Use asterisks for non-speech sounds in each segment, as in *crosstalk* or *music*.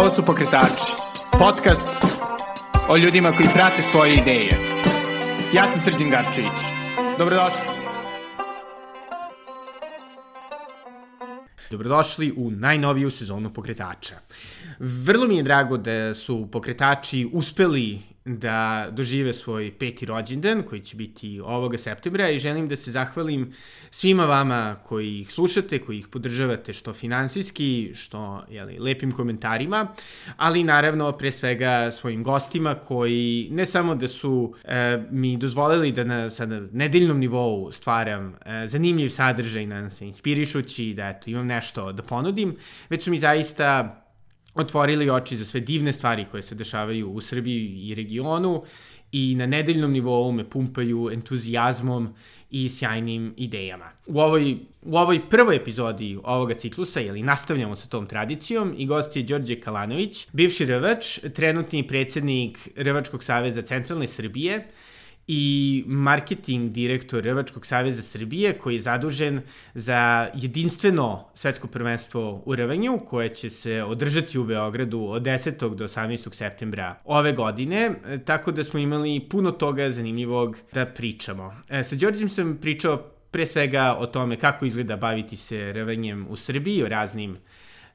Ovo su Pokretači, podcast o ljudima koji prate svoje ideje. Ja sam Srđan Garčević. Dobrodošli. Dobrodošli u najnoviju sezonu Pokretača. Vrlo mi je drago da su Pokretači uspeli da dožive svoj peti rođendan koji će biti ovoga septembra i želim da se zahvalim svima vama koji ih slušate, koji ih podržavate što finansijski, što jeli, lepim komentarima, ali naravno pre svega svojim gostima koji ne samo da su e, mi dozvolili da na sada nedeljnom nivou stvaram e, zanimljiv sadržaj, nadam se inspirišući, da eto, imam nešto da ponudim, već su mi zaista otvorili oči za sve divne stvari koje se dešavaju u Srbiji i regionu i na nedeljnom nivou me pumpaju entuzijazmom i sjajnim idejama. U ovoj, u ovoj prvoj epizodi ovoga ciklusa, jeli nastavljamo sa tom tradicijom, i gost je Đorđe Kalanović, bivši rvač, trenutni predsednik Rvačkog saveza Centralne Srbije, i marketing direktor Rvačkog saveza Srbije koji je zadužen za jedinstveno svetsko prvenstvo u rvanju koje će se održati u Beogradu od 10. do 18. septembra ove godine, tako da smo imali puno toga zanimljivog da pričamo. E, sa Đorđem sam pričao pre svega o tome kako izgleda baviti se rvanjem u Srbiji, o raznim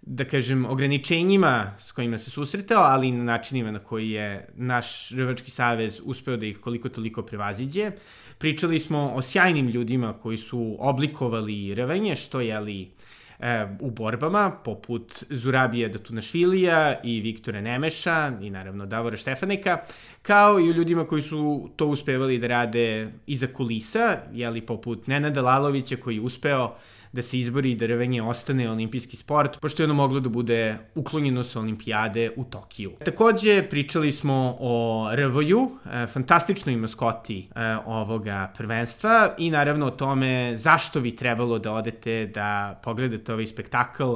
da kažem, ograničenjima s kojima se susretao, ali i na načinima na koji je naš Rvački savez uspeo da ih koliko toliko prevaziđe. Pričali smo o sjajnim ljudima koji su oblikovali rvanje, što je li e, u borbama, poput Zurabija Datunašvilija i Viktora Nemeša i naravno Davora Štefaneka, kao i o ljudima koji su to uspevali da rade iza kulisa, jeli poput Nenada Lalovića koji je uspeo da se izbori da rvenje ostane olimpijski sport, pošto je ono moglo da bude uklonjeno sa olimpijade u Tokiju. Takođe, pričali smo o RV-ju, e, fantastičnoj maskoti e, ovoga prvenstva i naravno o tome zašto bi trebalo da odete da pogledate ovaj spektakl.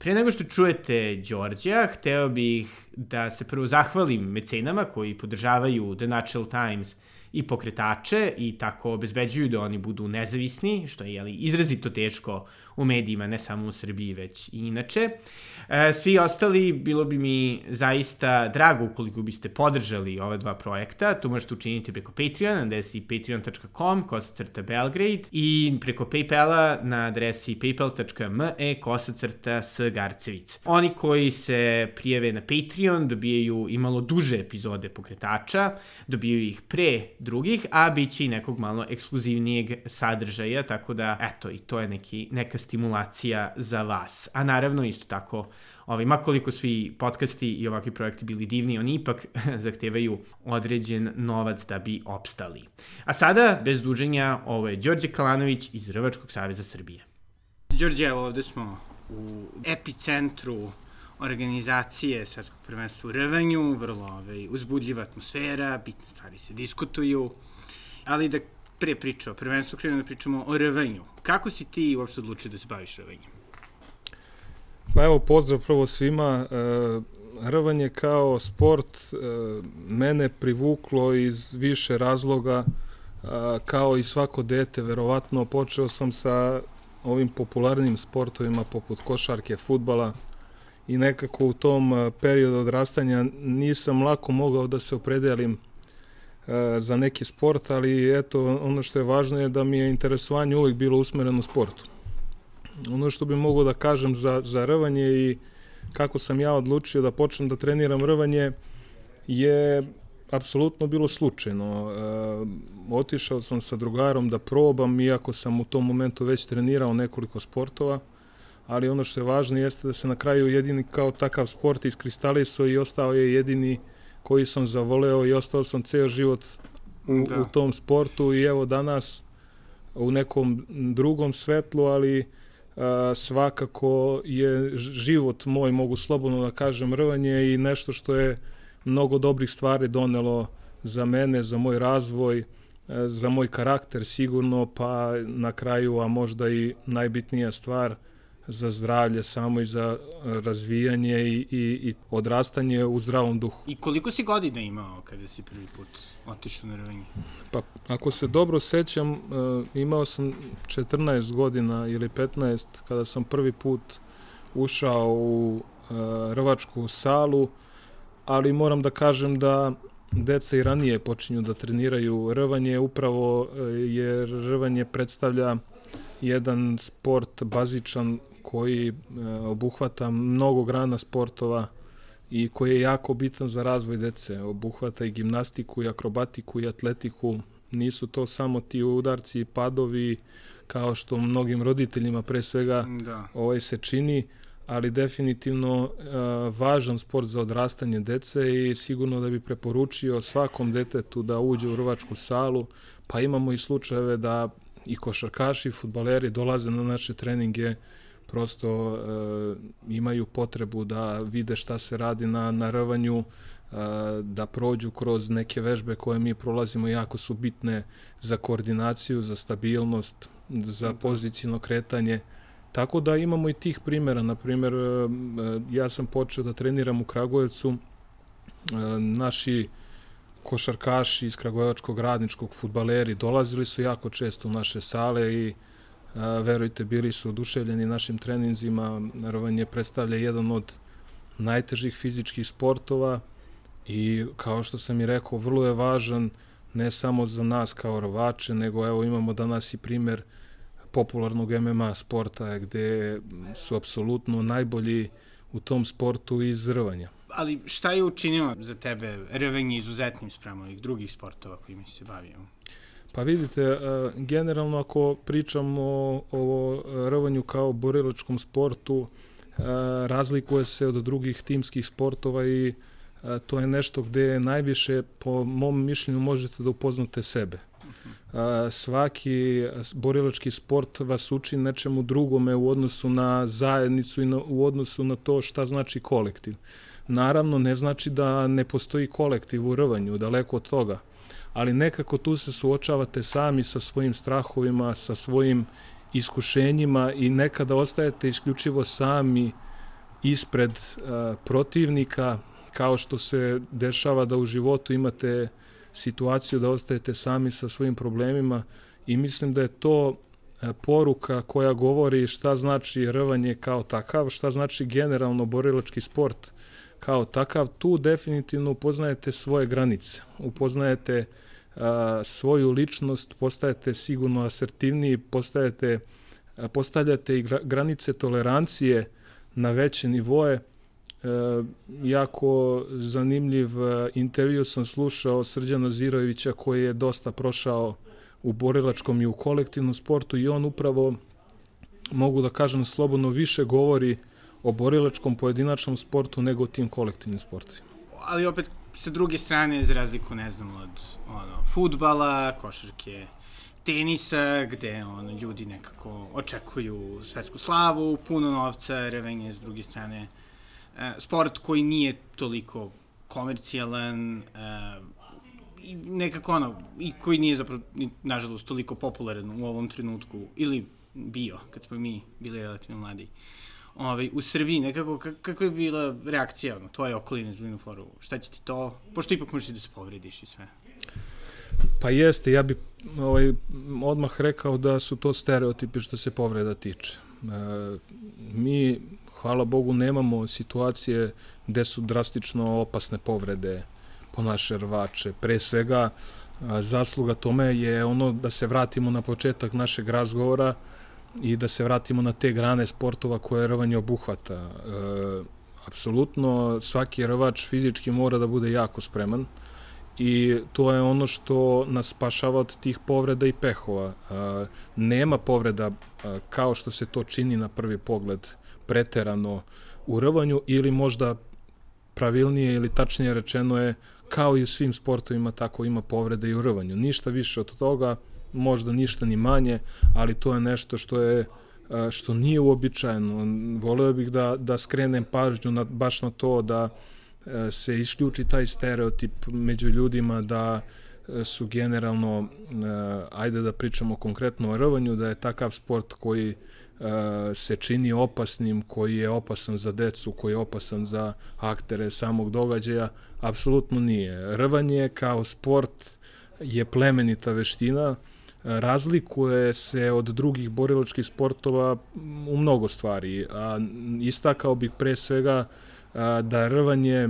Pre nego što čujete Đorđa, hteo bih da se prvo zahvalim mecenama koji podržavaju The Natural Times i pokretače i tako obezbeđuju da oni budu nezavisni, što je jeli, izrazito teško u medijima, ne samo u Srbiji, već i inače. E, svi ostali, bilo bi mi zaista drago ukoliko biste podržali ova dva projekta, to možete učiniti preko Patreona, na adresi patreon.com, kosacrta Belgrade, i preko Paypala na adresi paypal.me, kosacrta s Garcevic. Oni koji se prijeve na Patreon dobijaju imalo duže epizode pokretača, dobijaju ih pre drugih, a bit će i nekog malo ekskluzivnijeg sadržaja, tako da, eto, i to je neki, neka stimulacija za vas. A naravno, isto tako, ovaj, makoliko svi podcasti i ovakvi projekti bili divni, oni ipak *laughs* zahtevaju određen novac da bi opstali. A sada, bez duženja, ovo je Đorđe Kalanović iz Rvačkog saveza Srbije. Đorđe, evo ovde smo u epicentru organizacije Svetskog prvenstva u rvanju, vrlo ovaj, uzbudljiva atmosfera, bitne stvari se diskutuju, ali da pre priča o prvenstvu krenemo da pričamo o rvanju. Kako si ti uopšte odlučio da se baviš rvanjem? Pa evo, pozdrav prvo svima. E, rvanje kao sport e, mene privuklo iz više razloga, e, kao i svako dete, verovatno počeo sam sa ovim popularnim sportovima poput košarke, futbala, i nekako u tom e, periodu odrastanja nisam lako mogao da se opredelim e, za neki sport, ali eto, ono što je važno je da mi je interesovanje uvijek bilo usmereno sportu. Ono što bi mogao da kažem za, za rvanje i kako sam ja odlučio da počnem da treniram rvanje je apsolutno bilo slučajno. E, otišao sam sa drugarom da probam, iako sam u tom momentu već trenirao nekoliko sportova, ali ono što je važno jeste da se na kraju jedini kao takav sport iskristalisao i ostao je jedini koji sam zavoleo i ostao sam ceo život u, da. u tom sportu i evo danas u nekom drugom svetlu, ali a, svakako je život moj, mogu slobodno da kažem, rvanje i nešto što je mnogo dobrih stvari donelo za mene, za moj razvoj, za moj karakter sigurno, pa na kraju, a možda i najbitnija stvar – za zdravlje samo i za razvijanje i, i, i odrastanje u zdravom duhu. I koliko si godina imao kada si prvi put otišao na rvenje? Pa, ako se dobro sećam, uh, imao sam 14 godina ili 15 kada sam prvi put ušao u rvačku salu, ali moram da kažem da deca i ranije počinju da treniraju rvanje, upravo jer rvanje predstavlja jedan sport bazičan koji obuhvata mnogo grana sportova i koji je jako bitan za razvoj dece. Obuhvata i gimnastiku, i akrobatiku, i atletiku. Nisu to samo ti udarci i padovi kao što mnogim roditeljima pre svega da. ovaj se čini, ali definitivno uh, važan sport za odrastanje dece i sigurno da bi preporučio svakom detetu da uđe u rvačku salu, pa imamo i slučajeve da i košarkaši i futbaleri dolaze na naše treninge prosto e, imaju potrebu da vide šta se radi na, na rvanju, e, da prođu kroz neke vežbe koje mi prolazimo jako su bitne za koordinaciju, za stabilnost, za pozicijno kretanje. Tako da imamo i tih. Na primjer, e, ja sam počeo da treniram u Kragujevcu. E, naši košarkaši iz Kragujevačkog radničkog futbaleri dolazili su jako često u naše sale i verujte, bili su oduševljeni našim treninzima. Rovanje predstavlja jedan od najtežih fizičkih sportova i kao što sam i rekao, vrlo je važan ne samo za nas kao rovače, nego evo imamo danas i primer popularnog MMA sporta gde su apsolutno najbolji u tom sportu iz rvanja. Ali šta je učinilo za tebe rvanje izuzetnim spremom ovih drugih sportova kojima se bavio? Pa vidite, e, generalno ako pričamo o, rvanju kao borilačkom sportu, e, razlikuje se od drugih timskih sportova i e, to je nešto gde najviše, po mom mišljenju, možete da upoznate sebe. Svaki borilački sport vas uči nečemu drugome u odnosu na zajednicu i na, u odnosu na to šta znači kolektiv. Naravno, ne znači da ne postoji kolektiv u rvanju, daleko od toga ali nekako tu se suočavate sami sa svojim strahovima, sa svojim iskušenjima i nekada ostajete isključivo sami ispred uh, protivnika, kao što se dešava da u životu imate situaciju da ostajete sami sa svojim problemima i mislim da je to poruka koja govori šta znači rvanje kao takav, šta znači generalno borilački sport kao takav, tu definitivno upoznajete svoje granice, upoznajete a, svoju ličnost, postajete sigurno asertivniji, postajete, a, postavljate i granice tolerancije na veće nivoje. E, jako zanimljiv intervju sam slušao Srđana Zirojevića koji je dosta prošao u borilačkom i u kolektivnom sportu i on upravo mogu da kažem slobodno više govori o borilačkom pojedinačnom sportu nego o tim kolektivnim sportovima. Ali opet, sa druge strane, za razliku, ne znam, od ono, futbala, košarke, tenisa, gde ono, ljudi nekako očekuju svetsku slavu, puno novca, revenje s druge strane. E, sport koji nije toliko komercijalan, e, nekako ono, i koji nije zapravo, nažalost, toliko popularan u ovom trenutku, ili bio, kad smo mi bili relativno mladi. Uh, ovaj, u Srbiji, nekako, kakva je bila reakcija ono, tvoje okoline zbog foru? Šta će ti to? Pošto ipak možeš da se povrediš i sve. Pa jeste, ja bih ovaj, odmah rekao da su to stereotipi što se povreda tiče. E, mi, hvala Bogu, nemamo situacije gde su drastično opasne povrede po naše rvače. Pre svega, zasluga tome je ono da se vratimo na početak našeg razgovora, i da se vratimo na te grane sportova koje rvanje obuhvata. E, apsolutno svaki rvač fizički mora da bude jako spreman i to je ono što nas spašava od tih povreda i pehova. E, nema povreda e, kao što se to čini na prvi pogled preterano u rvanju ili možda pravilnije ili tačnije rečeno je kao i u svim sportovima tako ima povrede i u rvanju. Ništa više od toga, možda ništa ni manje, ali to je nešto što je što nije uobičajeno. Voleo bih da, da skrenem pažnju na, baš na to da se isključi taj stereotip među ljudima da su generalno, ajde da pričamo konkretno o rvanju, da je takav sport koji se čini opasnim, koji je opasan za decu, koji je opasan za aktere samog događaja, apsolutno nije. Rvanje kao sport je plemenita veština, razlikuje se od drugih borilačkih sportova u mnogo stvari. A istakao bih pre svega da rvanje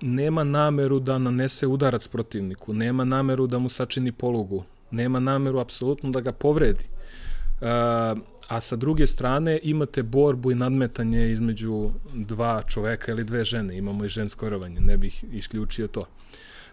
nema nameru da nanese udarac protivniku, nema nameru da mu sačini polugu, nema nameru apsolutno da ga povredi. A sa druge strane imate borbu i nadmetanje između dva čoveka ili dve žene, imamo i žensko rvanje, ne bih isključio to.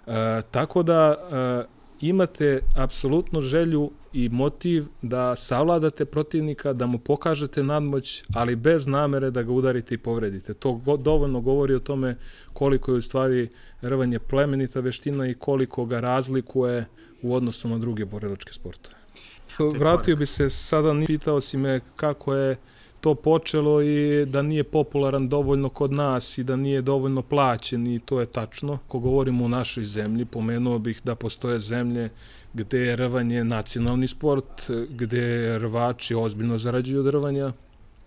E, tako da e, imate apsolutno želju i motiv da savladate protivnika, da mu pokažete nadmoć, ali bez namere da ga udarite i povredite. To go, dovoljno govori o tome koliko je u stvari rvanje plemenita veština i koliko ga razlikuje u odnosu na druge borilačke sportove. Vratio bi se sada, pitao si me kako je to počelo i da nije popularan dovoljno kod nas i da nije dovoljno plaćen i to je tačno. Ko govorimo o našoj zemlji, pomenuo bih da postoje zemlje gde je rvanje nacionalni sport, gde rvači ozbiljno zarađuju od rvanja.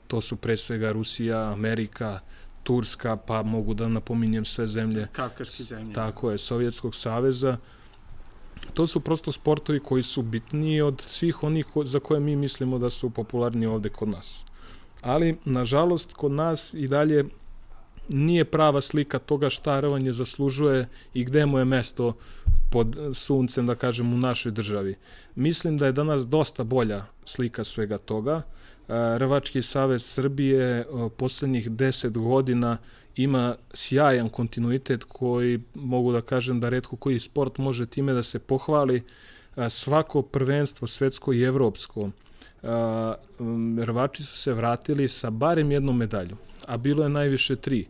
To su pre svega Rusija, Amerika, Turska, pa mogu da napominjem sve zemlje. Kavkarske zemlje. Tako je, Sovjetskog saveza. To su prosto sportovi koji su bitniji od svih onih za koje mi mislimo da su popularni ovde kod nas ali nažalost kod nas i dalje nije prava slika toga šta rvanje zaslužuje i gde mu je mesto pod suncem, da kažem, u našoj državi. Mislim da je danas dosta bolja slika svega toga. E, Rvački savez Srbije poslednjih 10 godina ima sjajan kontinuitet koji mogu da kažem da redko koji sport može time da se pohvali. E, svako prvenstvo svetsko i evropsko Rvači su se vratili sa barem jednom medaljom, a bilo je najviše tri.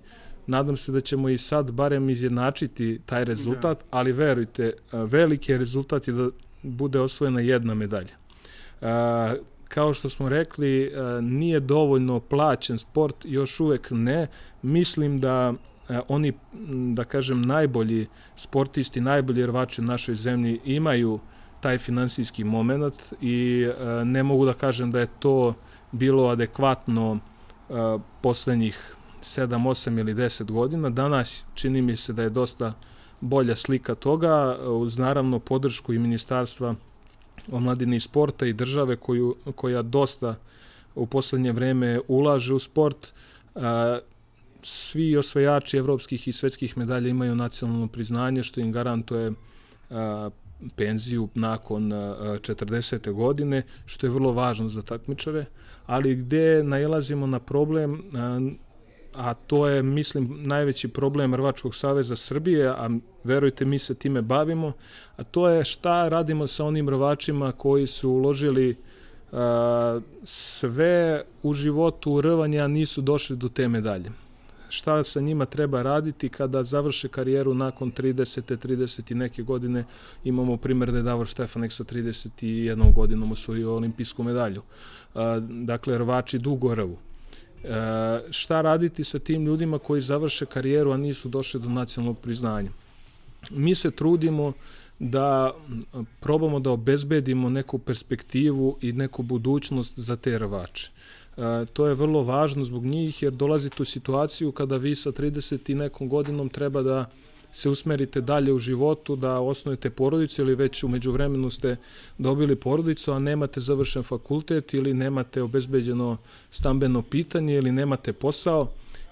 Nadam se da ćemo i sad barem izjednačiti taj rezultat, da. ali verujte, veliki je rezultat je da bude osvojena jedna medalja. Kao što smo rekli, nije dovoljno plaćen sport, još uvek ne. Mislim da oni, da kažem, najbolji sportisti, najbolji rvači u našoj zemlji imaju uh, taj finansijski moment i e, ne mogu da kažem da je to bilo adekvatno e, poslednjih 7, 8 ili 10 godina. Danas čini mi se da je dosta bolja slika toga, uz naravno podršku i ministarstva omladine i sporta i države koju, koja dosta u poslednje vreme ulaže u sport. E, svi osvajači evropskih i svetskih medalja imaju nacionalno priznanje što im garantuje penziju nakon 40. godine, što je vrlo važno za takmičare, ali gde najlazimo na problem, a to je, mislim, najveći problem Rvačkog saveza Srbije, a verujte, mi se time bavimo, a to je šta radimo sa onim rvačima koji su uložili sve u životu rvanja, nisu došli do te medalje šta sa njima treba raditi kada završe karijeru nakon 30. 30 i neke godine. Imamo primjer da je Davor Štefanek sa 31 godinom osvojio olimpijsku medalju. Dakle, rvači dugo rvu. E, šta raditi sa tim ljudima koji završe karijeru, a nisu došli do nacionalnog priznanja? Mi se trudimo da probamo da obezbedimo neku perspektivu i neku budućnost za te rvače. E, to je vrlo važno zbog njih jer dolazite u situaciju kada vi sa 30 i nekom godinom treba da se usmerite dalje u životu, da osnovite porodicu ili već umeđu vremenu ste dobili porodicu, a nemate završen fakultet ili nemate obezbeđeno stambeno pitanje ili nemate posao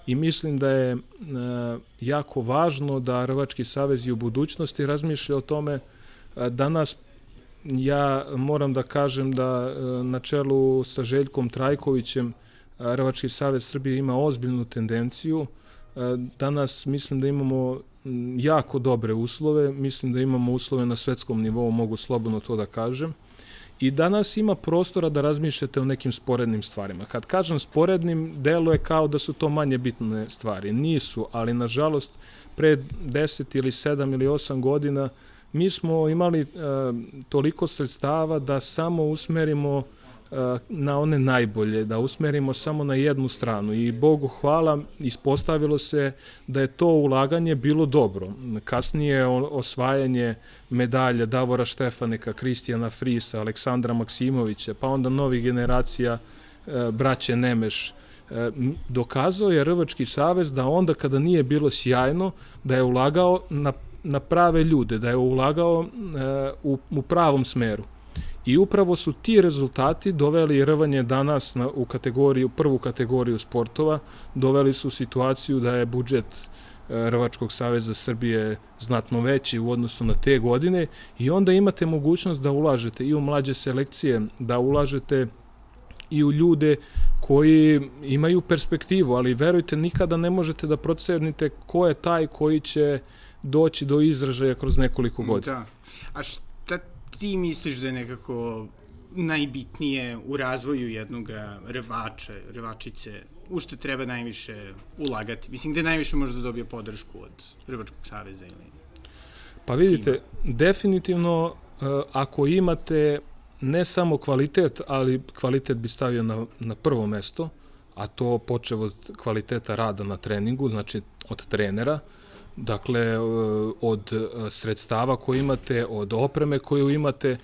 i mislim da je e, jako važno da Rvački savez i u budućnosti razmišlja o tome. Danas ja moram da kažem da e, na čelu sa Željkom Trajkovićem Rvački savez Srbije ima ozbiljnu tendenciju. E, danas mislim da imamo jako dobre uslove, mislim da imamo uslove na svetskom nivou, mogu slobodno to da kažem. I danas ima prostora da razmišljate o nekim sporednim stvarima. Kad kažem sporednim, delo je kao da su to manje bitne stvari. Nisu, ali nažalost pre 10 ili 7 ili 8 godina uh, mi smo imali uh, toliko sredstava da samo usmerimo uh, na one najbolje, da usmerimo samo na jednu stranu i Bogu hvala ispostavilo se da je to ulaganje bilo dobro. Kasnije osvajanje medalja Davora Štefaneka, Kristijana Frisa, Aleksandra Maksimovića, pa onda novih generacija uh, braće Nemeš, dokazao je Rvački savez da onda kada nije bilo sjajno, da je ulagao na na prave ljude, da je ulagao e, u, u pravom smeru. I upravo su ti rezultati doveli rvanje danas na, u kategoriju, prvu kategoriju sportova, doveli su situaciju da je budžet e, Rvačkog saveza Srbije znatno veći u odnosu na te godine i onda imate mogućnost da ulažete i u mlađe selekcije, da ulažete i u ljude koji imaju perspektivu, ali verujte, nikada ne možete da procernite ko je taj koji će doći do izražaja kroz nekoliko godina. Da. A šta ti misliš da je nekako najbitnije u razvoju jednog revača, revačice, u što treba najviše ulagati? Mislim, gde najviše može da dobije podršku od Rvačkog saveza ili Pa vidite, tima? definitivno e, ako imate ne samo kvalitet, ali kvalitet bi stavio na, na prvo mesto, a to počeo od kvaliteta rada na treningu, znači od trenera, dakle e, od e, sredstava koje imate, od opreme koju imate,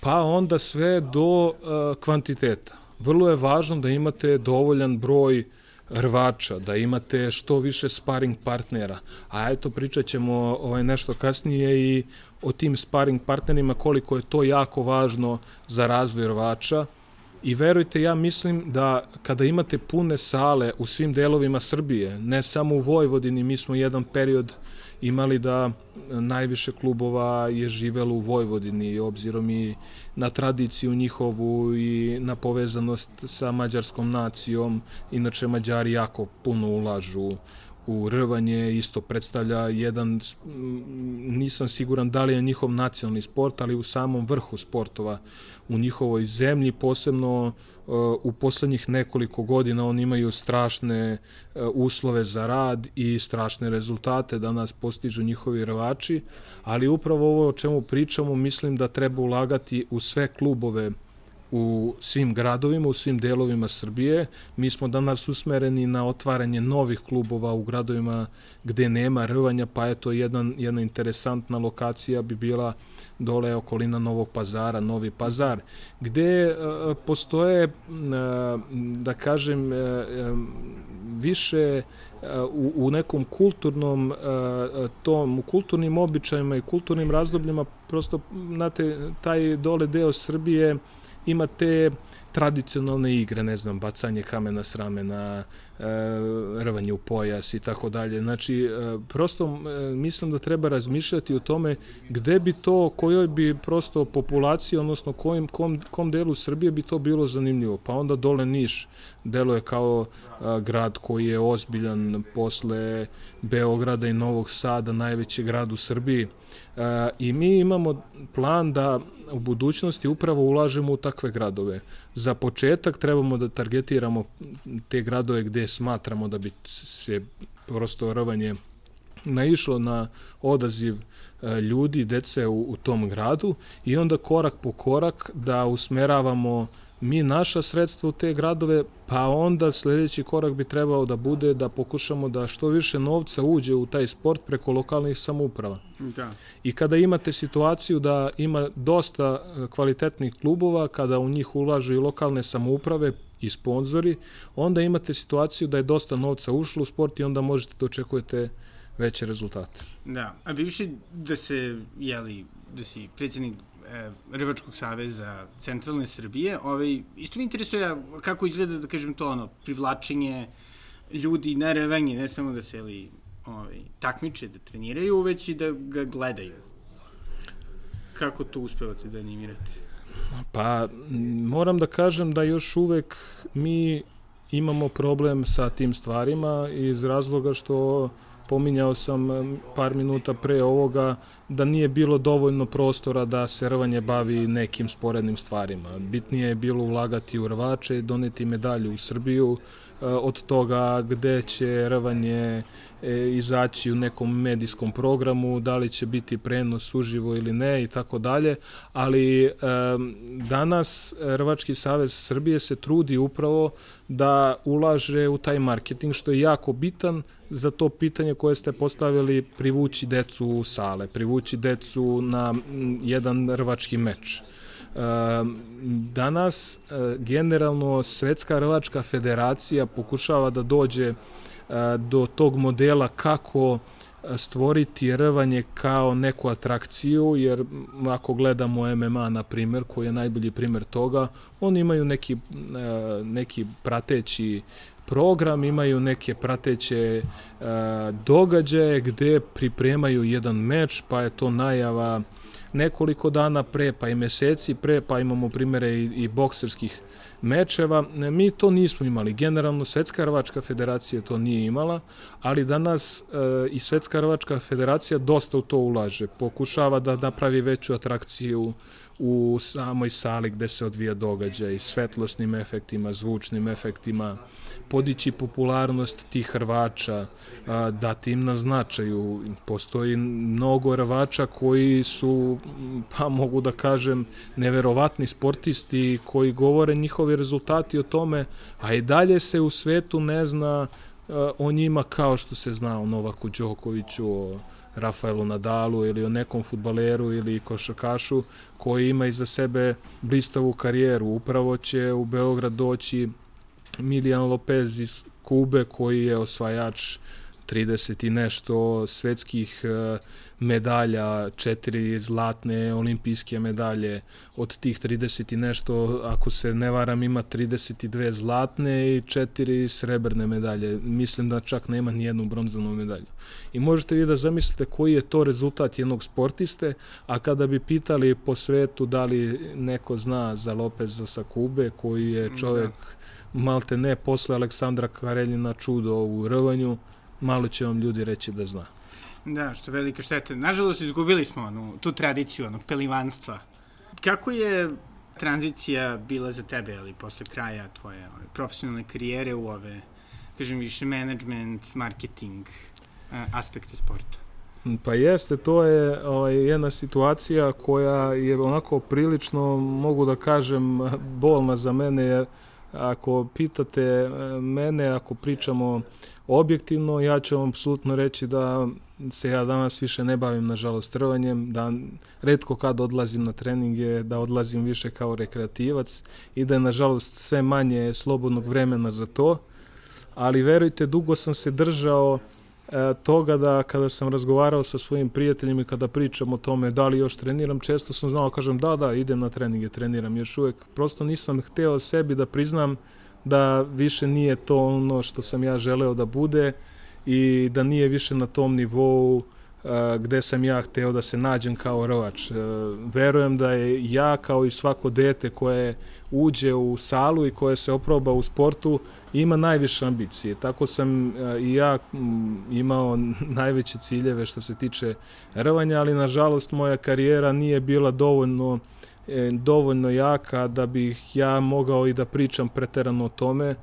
pa onda sve do e, kvantiteta. Vrlo je važno da imate dovoljan broj rvača, da imate što više sparing partnera. A eto pričat ćemo ovaj, nešto kasnije i o tim sparing partnerima, koliko je to jako važno za razvoj rvača. I verujte, ja mislim da kada imate pune sale u svim delovima Srbije, ne samo u Vojvodini, mi smo jedan period imali da najviše klubova je živelo u Vojvodini, obzirom i na tradiciju njihovu i na povezanost sa mađarskom nacijom. Inače, Mađari jako puno ulažu u rvanje isto predstavlja jedan, nisam siguran da li je njihov nacionalni sport, ali u samom vrhu sportova u njihovoj zemlji, posebno uh, u poslednjih nekoliko godina oni imaju strašne uh, uslove za rad i strašne rezultate da nas postižu njihovi rvači, ali upravo ovo o čemu pričamo mislim da treba ulagati u sve klubove u svim gradovima, u svim delovima Srbije. Mi smo danas usmereni na otvaranje novih klubova u gradovima gde nema rvanja, pa je to jedan, jedna interesantna lokacija bi bila dole okolina Novog pazara, Novi pazar, gde uh, postoje, uh, da kažem, uh, više u, u nekom kulturnom tom, u kulturnim običajima i kulturnim razdobljima, prosto, znate, taj dole deo Srbije imate tradicionalne igre, ne znam, bacanje kamena s ramena, rvanje u pojas i tako dalje. Znači, e, prosto e, mislim da treba razmišljati o tome gde bi to, kojoj bi prosto populaciji, odnosno kojim, kom, kom delu Srbije bi to bilo zanimljivo. Pa onda dole Niš deluje kao grad koji je ozbiljan posle Beograda i Novog Sada, najveći grad u Srbiji. I mi imamo plan da u budućnosti upravo ulažemo u takve gradove. Za početak trebamo da targetiramo te gradove gde smatramo da bi se prosto rvanje naišlo na odaziv e, ljudi, dece u, u tom gradu i onda korak po korak da usmeravamo mi naša sredstva u te gradove, pa onda sledeći korak bi trebao da bude da pokušamo da što više novca uđe u taj sport preko lokalnih samouprava. Da. I kada imate situaciju da ima dosta e, kvalitetnih klubova, kada u njih ulažu i lokalne samouprave i sponzori, onda imate situaciju da je dosta novca ušlo u sport i onda možete da očekujete veće rezultate. Da, a bi više da se, jeli, da si predsjednik e, Rvačkog saveza centralne Srbije, ovaj, isto mi interesuje kako izgleda, da kažem to, ono, privlačenje ljudi na revanje, ne samo da se ili, ovaj, takmiče, da treniraju, već i da ga gledaju. Kako to uspevate da animirate? Pa, moram da kažem da još uvek mi imamo problem sa tim stvarima iz razloga što pominjao sam par minuta pre ovoga da nije bilo dovoljno prostora da se rvanje bavi nekim sporednim stvarima. Bitnije je bilo ulagati u rvače doneti medalju u Srbiju, od toga gde će rvanje e, izaći u nekom medijskom programu, da li će biti prenos uživo ili ne i tako dalje, ali e, danas Rvački savez Srbije se trudi upravo da ulaže u taj marketing, što je jako bitan za to pitanje koje ste postavili privući decu u sale, privući decu na jedan rvački meč. Danas generalno Svetska rvačka federacija pokušava da dođe do tog modela kako stvoriti rvanje kao neku atrakciju, jer ako gledamo MMA, na primjer, koji je najbolji primjer toga, oni imaju neki, neki prateći program, imaju neke prateće događaje gde pripremaju jedan meč, pa je to najava nekoliko dana pre, pa i meseci pre, pa imamo primere i, i bokserskih mečeva. Mi to nismo imali. Generalno, Svetska Hrvačka federacija to nije imala, ali danas e, i Svetska Hrvačka federacija dosta u to ulaže. Pokušava da napravi veću atrakciju u samoj sali gde se odvija događaj, svetlosnim efektima, zvučnim efektima, podići popularnost tih Hrvača, dati im na značaju. Postoji mnogo Hrvača koji su, pa mogu da kažem, neverovatni sportisti koji govore njihovi rezultati o tome, a i dalje se u svetu ne zna o njima kao što se zna o Novaku Đokoviću, o Rafaelu Nadalu ili o nekom futbaleru ili košakašu koji ima iza sebe blistavu karijeru. Upravo će u Beograd doći Milijan Lopez iz Kube koji je osvajač 30 i nešto svetskih e, medalja, četiri zlatne olimpijske medalje, od tih 30 i nešto, ako se ne varam, ima 32 zlatne i četiri srebrne medalje. Mislim da čak nema ni jednu bronzanu medalju. I možete vi da zamislite koji je to rezultat jednog sportiste, a kada bi pitali po svetu da li neko zna za Lopeza sa Kube, koji je da. čovjek da. Malte ne posle Aleksandra Kareljina čudo u rvanju, malo će vam ljudi reći da zna. Da, što je velika šteta. Nažalost, izgubili smo onu, tu tradiciju, ono, pelivanstva. Kako je tranzicija bila za tebe, ali posle kraja tvoje ove, profesionalne karijere u ove, kažem više, management, marketing, aspekte sporta? Pa jeste, to je ovaj, jedna situacija koja je onako prilično, mogu da kažem, bolna za mene, jer ako pitate e, mene, ako pričamo objektivno, ja ću vam apsolutno reći da se ja danas više ne bavim, nažalost, trvanjem, da redko kad odlazim na treninge, da odlazim više kao rekreativac i da je, nažalost, sve manje slobodnog vremena za to, ali verujte, dugo sam se držao toga da kada sam razgovarao sa svojim prijateljima i kada pričam o tome da li još treniram, često sam znao, kažem da, da, idem na treninge, treniram još uvek. Prosto nisam hteo sebi da priznam da više nije to ono što sam ja želeo da bude i da nije više na tom nivou uh, gde sam ja hteo da se nađem kao rovač. Uh, verujem da je ja kao i svako dete koje uđe u salu i koje se oproba u sportu ima najviše ambicije. Tako sam uh, i ja imao *laughs* najveće ciljeve što se tiče rvanja, ali nažalost moja karijera nije bila dovoljno dovoljno jaka da bih ja mogao i da pričam preterano o tome.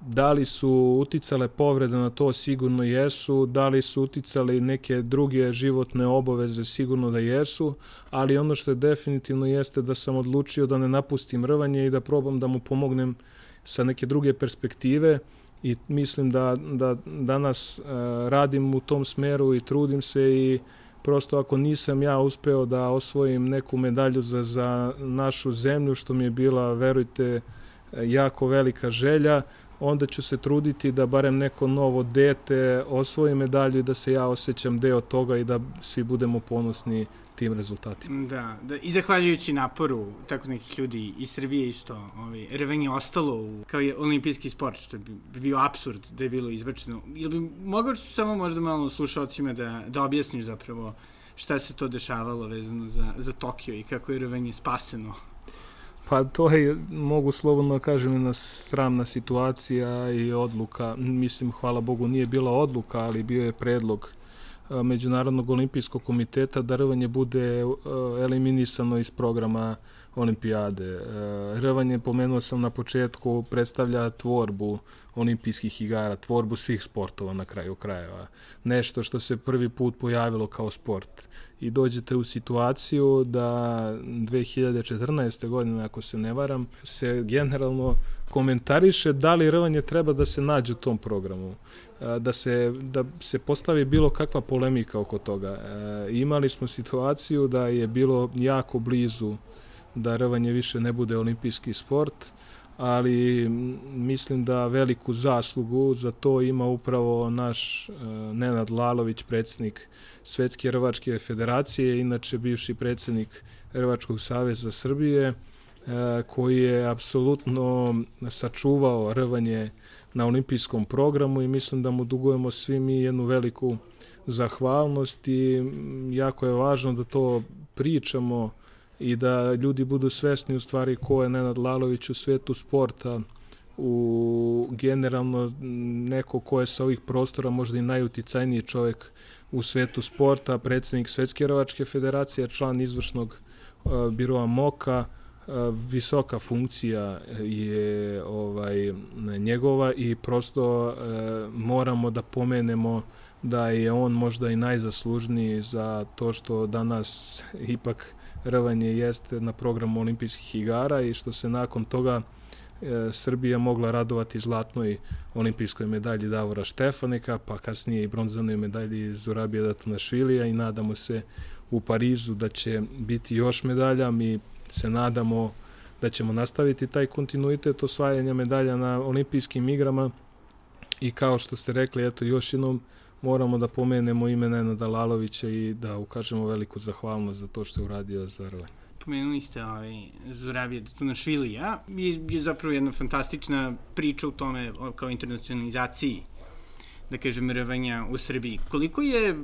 Da li su uticale povrede na to? Sigurno jesu. Da li su uticale neke druge životne obaveze? Sigurno da jesu. Ali ono što je definitivno jeste da sam odlučio da ne napustim rvanje i da probam da mu pomognem sa neke druge perspektive i mislim da, da danas uh, radim u tom smeru i trudim se i prosto ako nisam ja uspeo da osvojim neku medalju za, za našu zemlju, što mi je bila, verujte, jako velika želja, onda ću se truditi da barem neko novo dete osvoji medalju i da se ja osjećam deo toga i da svi budemo ponosni tim rezultatima. Da, da i zahvaljujući naporu tako nekih ljudi iz Srbije isto, ovaj, revenge je ostalo u, kao je olimpijski sport, što bi, bi bio absurd da je bilo izbačeno. Ili bi mogao samo možda malo slušalcima da, da objasniš zapravo šta se to dešavalo vezano za, za Tokio i kako je revenge spaseno Pa to je, mogu slobodno da kažem, jedna sramna situacija i odluka. Mislim, hvala Bogu, nije bila odluka, ali bio je predlog Međunarodnog olimpijskog komiteta da rvanje bude eliminisano iz programa olimpijade. Rvanje, pomenuo sam na početku, predstavlja tvorbu olimpijskih igara, tvorbu svih sportova na kraju krajeva. Nešto što se prvi put pojavilo kao sport. I dođete u situaciju da 2014. godine, ako se ne varam, se generalno komentariše da li rvanje treba da se nađe u tom programu da se, da se postavi bilo kakva polemika oko toga. E, imali smo situaciju da je bilo jako blizu da rvanje više ne bude olimpijski sport, ali mislim da veliku zaslugu za to ima upravo naš uh, Nenad Lalović, predsjednik Svetske rvačke federacije, inače bivši predsjednik Rvačkog saveza Srbije, uh, koji je apsolutno sačuvao rvanje na olimpijskom programu i mislim da mu dugujemo svi mi jednu veliku zahvalnost i jako je važno da to pričamo i da ljudi budu svesni u stvari ko je Nenad Lalović u svetu sporta, u generalno neko ko je sa ovih prostora možda i najuticajniji čovjek u svetu sporta, predsednik Svetske ravačke federacije, član izvršnog biroa MOKA, visoka funkcija je ovaj njegova i prosto moramo da pomenemo da je on možda i najzaslužniji za to što danas ipak rvanje jeste na programu olimpijskih igara i što se nakon toga e, Srbija mogla radovati zlatnoj olimpijskoj medalji Davora Štefanika, pa kasnije i bronzanoj medalji Zurabija Datunašvilija i nadamo se u Parizu da će biti još medalja. Mi se nadamo da ćemo nastaviti taj kontinuitet osvajanja medalja na olimpijskim igrama i kao što ste rekli, eto još jednom moramo da pomenemo ime Nenada Lalovića i da ukažemo veliku zahvalnost za to što je uradio za rvanje. Pomenuli ste ovaj, Zorabije Tunašvilija, je, je zapravo jedna fantastična priča u tome kao internacionalizaciji, da kažem, rvanja u Srbiji. Koliko je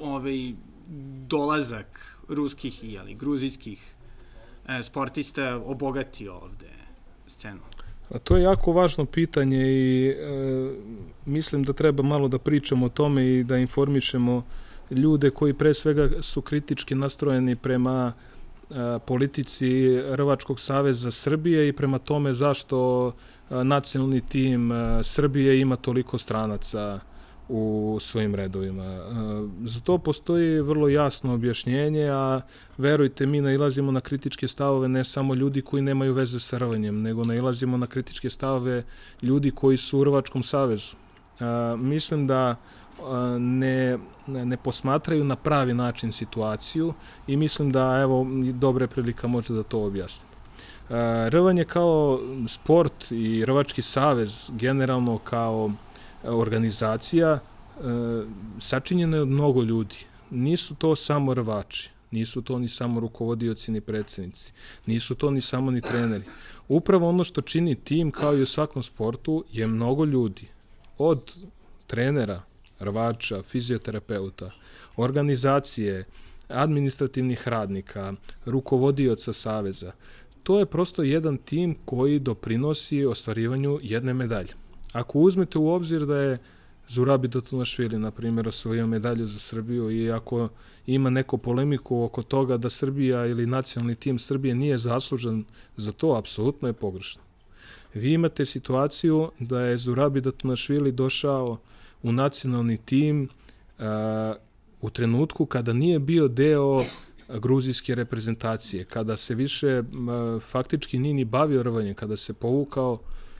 ovaj, dolazak ruskih i ali, gruzijskih e, sportista obogatio ovde scenu? To je jako važno pitanje i e, mislim da treba malo da pričamo o tome i da informišemo ljude koji pre svega su kritički nastrojeni prema e, politici Rvačkog saveza Srbije i prema tome zašto e, nacionalni tim e, Srbije ima toliko stranaca u svojim redovima. E, za to postoji vrlo jasno objašnjenje, a verujte mi nailazimo na kritičke stavove ne samo ljudi koji nemaju veze sa rvanjem, nego nailazimo na kritičke stavove ljudi koji su u Rvačkom savezu. E, mislim da e, ne, ne posmatraju na pravi način situaciju i mislim da evo dobre prilika može da to objasnim. Rvanje kao sport i Rvački savez generalno kao organizacija e, sačinjena je od mnogo ljudi. Nisu to samo rvači, nisu to ni samo rukovodioci ni predsednici, nisu to ni samo ni treneri. Upravo ono što čini tim, kao i u svakom sportu, je mnogo ljudi. Od trenera, rvača, fizioterapeuta, organizacije, administrativnih radnika, rukovodioca saveza. To je prosto jedan tim koji doprinosi ostvarivanju jedne medalje. Ako uzmete u obzir da je Zurabi Datunašvili, na primjer, osvojio medalju za Srbiju i ako ima neko polemiku oko toga da Srbija ili nacionalni tim Srbije nije zaslužen za to, apsolutno je pogrešno. Vi imate situaciju da je Zurabi Datunašvili došao u nacionalni tim uh, u trenutku kada nije bio deo gruzijske reprezentacije, kada se više uh, faktički nije ni bavio rvanjem, kada se povukao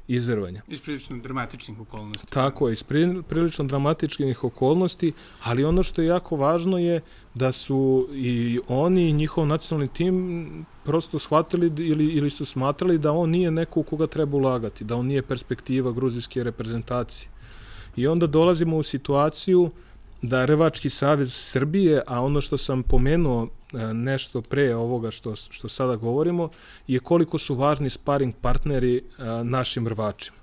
izrvanja. Iz prilično dramatičnih okolnosti. Tako je, iz prilično dramatičnih okolnosti, ali ono što je jako važno je da su i oni i njihov nacionalni tim prosto shvatili ili, ili su smatrali da on nije neko u koga treba ulagati, da on nije perspektiva gruzijske reprezentacije. I onda dolazimo u situaciju da Rvački savez Srbije, a ono što sam pomenuo nešto pre ovoga što, što sada govorimo je koliko su važni sparing partneri e, našim rvačima.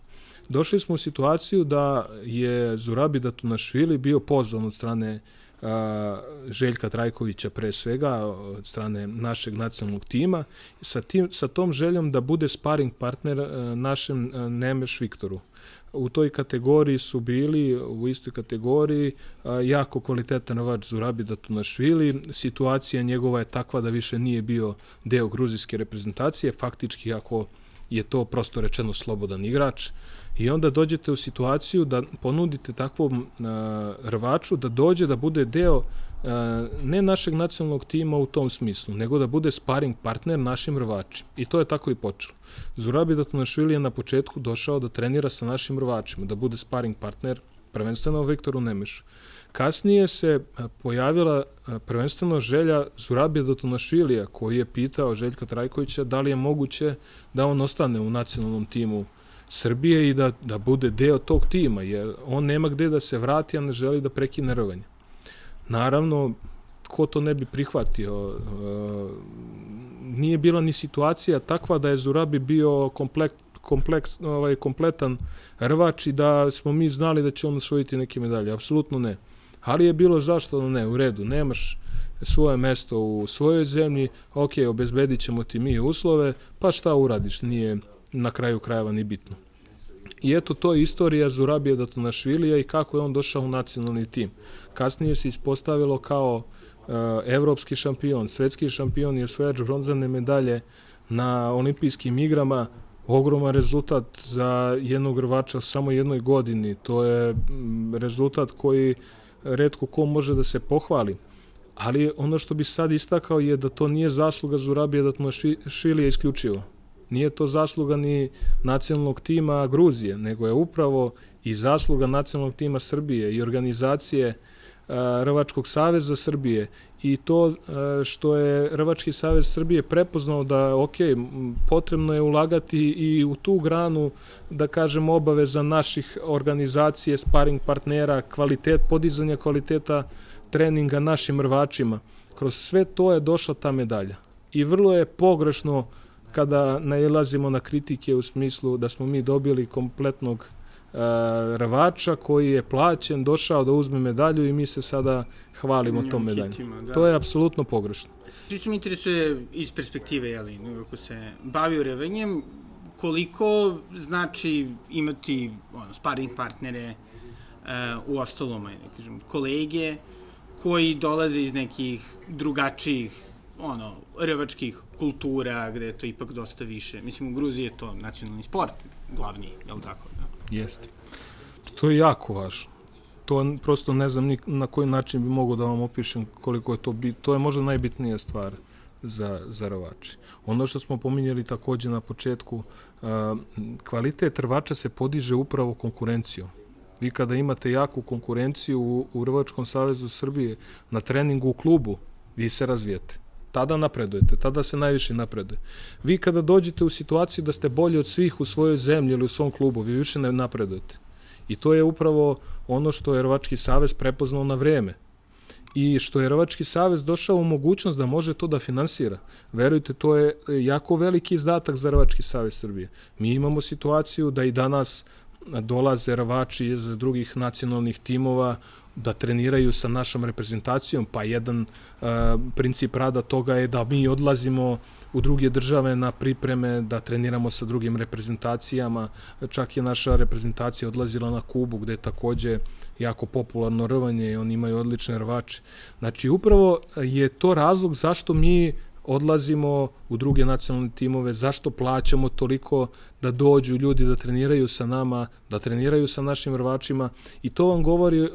Došli smo u situaciju da je Zurabi Datunašvili bio pozvan od strane a, e, Željka Trajkovića pre svega, od strane našeg nacionalnog tima, sa, tim, sa tom željom da bude sparing partner a, našem a, Nemeš Viktoru u toj kategoriji su bili, u istoj kategoriji, jako kvalitetan novač Zurabi Datunašvili. Situacija njegova je takva da više nije bio deo gruzijske reprezentacije, faktički ako je to prosto rečeno slobodan igrač. I onda dođete u situaciju da ponudite takvom rvaču da dođe da bude deo E, ne našeg nacionalnog tima u tom smislu, nego da bude sparing partner našim rvačima. I to je tako i počelo. Zurabi Datunašvili je na početku došao da trenira sa našim rvačima, da bude sparing partner prvenstveno Viktoru Nemešu. Kasnije se pojavila prvenstveno želja Zurabija Dotonašvilija, koji je pitao Željka Trajkovića da li je moguće da on ostane u nacionalnom timu Srbije i da, da bude deo tog tima, jer on nema gde da se vrati, a ne želi da prekine rvanje. Naravno, ko to ne bi prihvatio? Nije bila ni situacija takva da je Zurabi bio komplekt, kompleks, ovaj, kompletan rvač i da smo mi znali da će on osvojiti neke medalje. Apsolutno ne. Ali je bilo zašto ne, u redu, nemaš svoje mesto u svojoj zemlji, ok, obezbedit ćemo ti mi uslove, pa šta uradiš, nije na kraju krajeva ni bitno. I eto, to je istorija Zurabije Datonašvilija i kako je on došao u nacionalni tim. Kasnije se ispostavilo kao uh, evropski šampion, svetski šampion i osvojač bronzane medalje na olimpijskim igrama, ogroman rezultat za jednog rvača samo jednoj godini. To je rezultat koji redko ko može da se pohvali. Ali ono što bi sad istakao je da to nije zasluga Zurabije Datmašvilija isključivo. Nije to zasluga ni nacionalnog tima Gruzije, nego je upravo i zasluga nacionalnog tima Srbije i organizacije Rvačkog saveza Srbije i to što je Rvački savez Srbije prepoznao da ok, potrebno je ulagati i u tu granu da kažem obaveza naših organizacije, sparing partnera, kvalitet, podizanja kvaliteta treninga našim rvačima. Kroz sve to je došla ta medalja. I vrlo je pogrešno kada nailazimo na kritike u smislu da smo mi dobili kompletnog uh, rvača koji je plaćen, došao da uzme medalju i mi se sada hvalimo tom medaljom. Da. To je apsolutno pogrešno. Čisto mi interesuje iz perspektive, jeli, ako se bavio revenjem, koliko znači imati ono, sparing partnere uh, u ostalom, ne kažem, kolege koji dolaze iz nekih drugačijih ono, rvačkih kultura, gde je to ipak dosta više. Mislim, u Gruziji je to nacionalni sport, glavni, je li tako? Jeste. To je jako važno. To prosto ne znam ni na koji način bi mogo da vam opišem koliko je to bit. To je možda najbitnija stvar za, za rvači. Ono što smo pominjali takođe na početku, kvalitet rvača se podiže upravo konkurencijom. Vi kada imate jaku konkurenciju u, u Rvačkom savezu Srbije na treningu u klubu, vi se razvijete tada napredujete, tada se najviše napreduje. Vi kada dođete u situaciju da ste bolji od svih u svojoj zemlji ili u svom klubu, vi više ne napredujete. I to je upravo ono što je Rovački savez prepoznao na vreme. I što je Rovački savez došao u mogućnost da može to da finansira. Verujte, to je jako veliki izdatak za Rovački savez Srbije. Mi imamo situaciju da i danas dolaze rvači iz drugih nacionalnih timova da treniraju sa našom reprezentacijom, pa jedan uh, princip rada toga je da mi odlazimo u druge države na pripreme, da treniramo sa drugim reprezentacijama. Čak je naša reprezentacija odlazila na Kubu, gde je takođe jako popularno rvanje i oni imaju odlične rvače. Znači, upravo je to razlog zašto mi odlazimo u druge nacionalne timove, zašto plaćamo toliko da dođu ljudi da treniraju sa nama, da treniraju sa našim rvačima i to vam govori uh,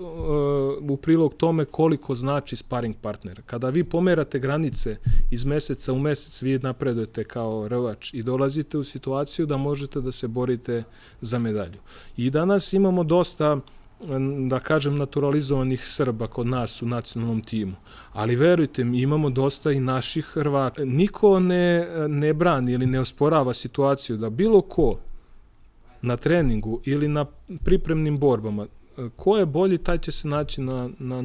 u prilog tome koliko znači sparring partner. Kada vi pomerate granice iz meseca u mesec, vi napredujete kao rvač i dolazite u situaciju da možete da se borite za medalju. I danas imamo dosta uh, da kažem, naturalizovanih Srba kod nas u nacionalnom timu. Ali verujte mi, imamo dosta i naših Hrvata. Niko ne, ne brani ili ne osporava situaciju da bilo ko na treningu ili na pripremnim borbama, ko je bolji, taj će se naći na, na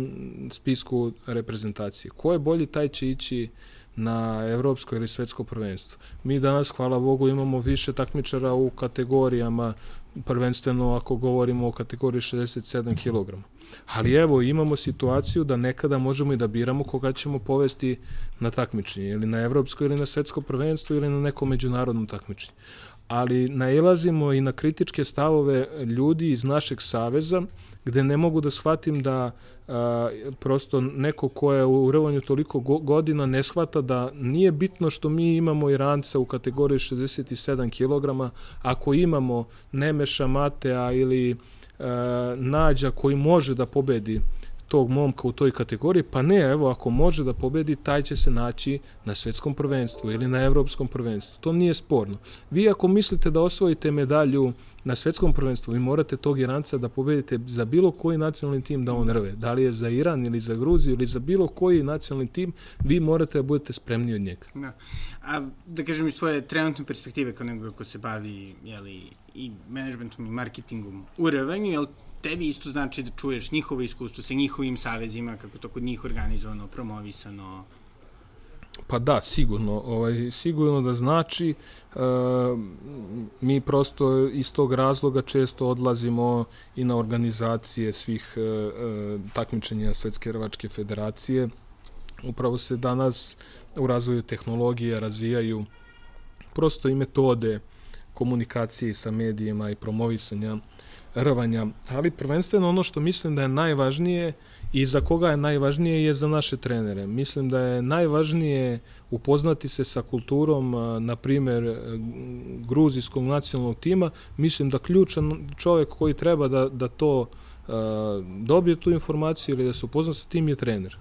spisku reprezentacije. Ko je bolji, taj će ići na evropsko ili svetsko prvenstvo. Mi danas, hvala Bogu, imamo više takmičara u kategorijama prvenstveno ako govorimo o kategoriji 67 kg. Ali evo, imamo situaciju da nekada možemo i da biramo koga ćemo povesti na takmičenje, ili na evropsko ili na svetsko prvenstvo ili na neko međunarodno takmičenje. Ali nailazimo i na kritičke stavove ljudi iz našeg saveza, gde ne mogu da shvatim da a, prosto neko ko je u rvanju toliko go godina ne shvata da nije bitno što mi imamo Iranca u kategoriji 67 kg, ako imamo Nemeša Matea ili a, Nađa koji može da pobedi tog momka u toj kategoriji, pa ne, evo, ako može da pobedi, taj će se naći na svetskom prvenstvu ili na evropskom prvenstvu. To nije sporno. Vi ako mislite da osvojite medalju na svetskom prvenstvu, vi morate tog Iranca da pobedite za bilo koji nacionalni tim da on rve. Da li je za Iran ili za Gruziju ili za bilo koji nacionalni tim, vi morate da budete spremni od njega. Da. A da kažem iz tvoje trenutne perspektive kao nego ko se bavi jeli, i managementom i marketingom u rvanju, jel tebi isto znači da čuješ njihovo iskustvo sa njihovim savezima, kako to kod njih organizovano, promovisano? Pa da, sigurno. Ovaj, sigurno da znači e, mi prosto iz tog razloga često odlazimo i na organizacije svih e, takmičenja Svetske rvačke federacije. Upravo se danas u razvoju tehnologije razvijaju prosto i metode komunikacije sa medijima i promovisanja rvanja, ali prvenstveno ono što mislim da je najvažnije i za koga je najvažnije je za naše trenere. Mislim da je najvažnije upoznati se sa kulturom, na primer, gruzijskog nacionalnog tima. Mislim da ključan čovjek koji treba da, da to dobije tu informaciju ili da se upozna sa tim je trener.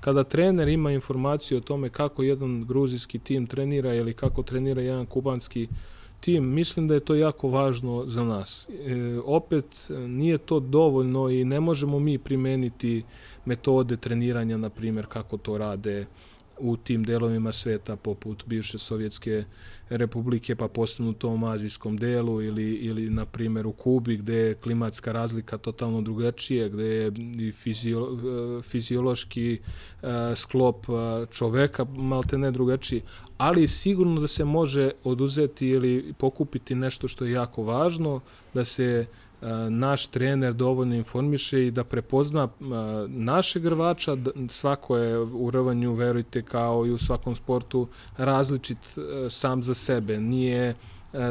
Kada trener ima informaciju o tome kako jedan gruzijski tim trenira ili kako trenira jedan kubanski uh, tim, mislim da je to jako važno za nas. E, opet, nije to dovoljno i ne možemo mi primeniti metode treniranja, na primjer, kako to rade u tim delovima sveta poput bivše Sovjetske republike pa posebno u tom azijskom delu ili, ili na primjer u Kubi gde je klimatska razlika totalno drugačija, gde je i fizio, fiziološki uh, sklop uh, čoveka malte ne drugačiji, ali sigurno da se može oduzeti ili pokupiti nešto što je jako važno, da se uh, naš trener dovoljno informiše i da prepozna naše rvača, svako je u rvanju, verujte, kao i u svakom sportu, različit sam za sebe. Nije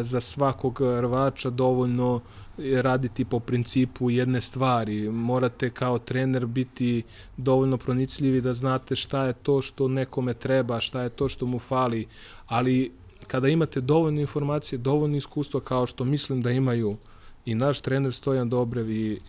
za svakog rvača dovoljno raditi po principu jedne stvari. Morate kao trener biti dovoljno pronicljivi da znate šta je to što nekome treba, šta je to što mu fali, ali kada imate dovoljno informacije, dovoljno iskustva kao što mislim da imaju uh, i naš trener Stojan Dobrev i e,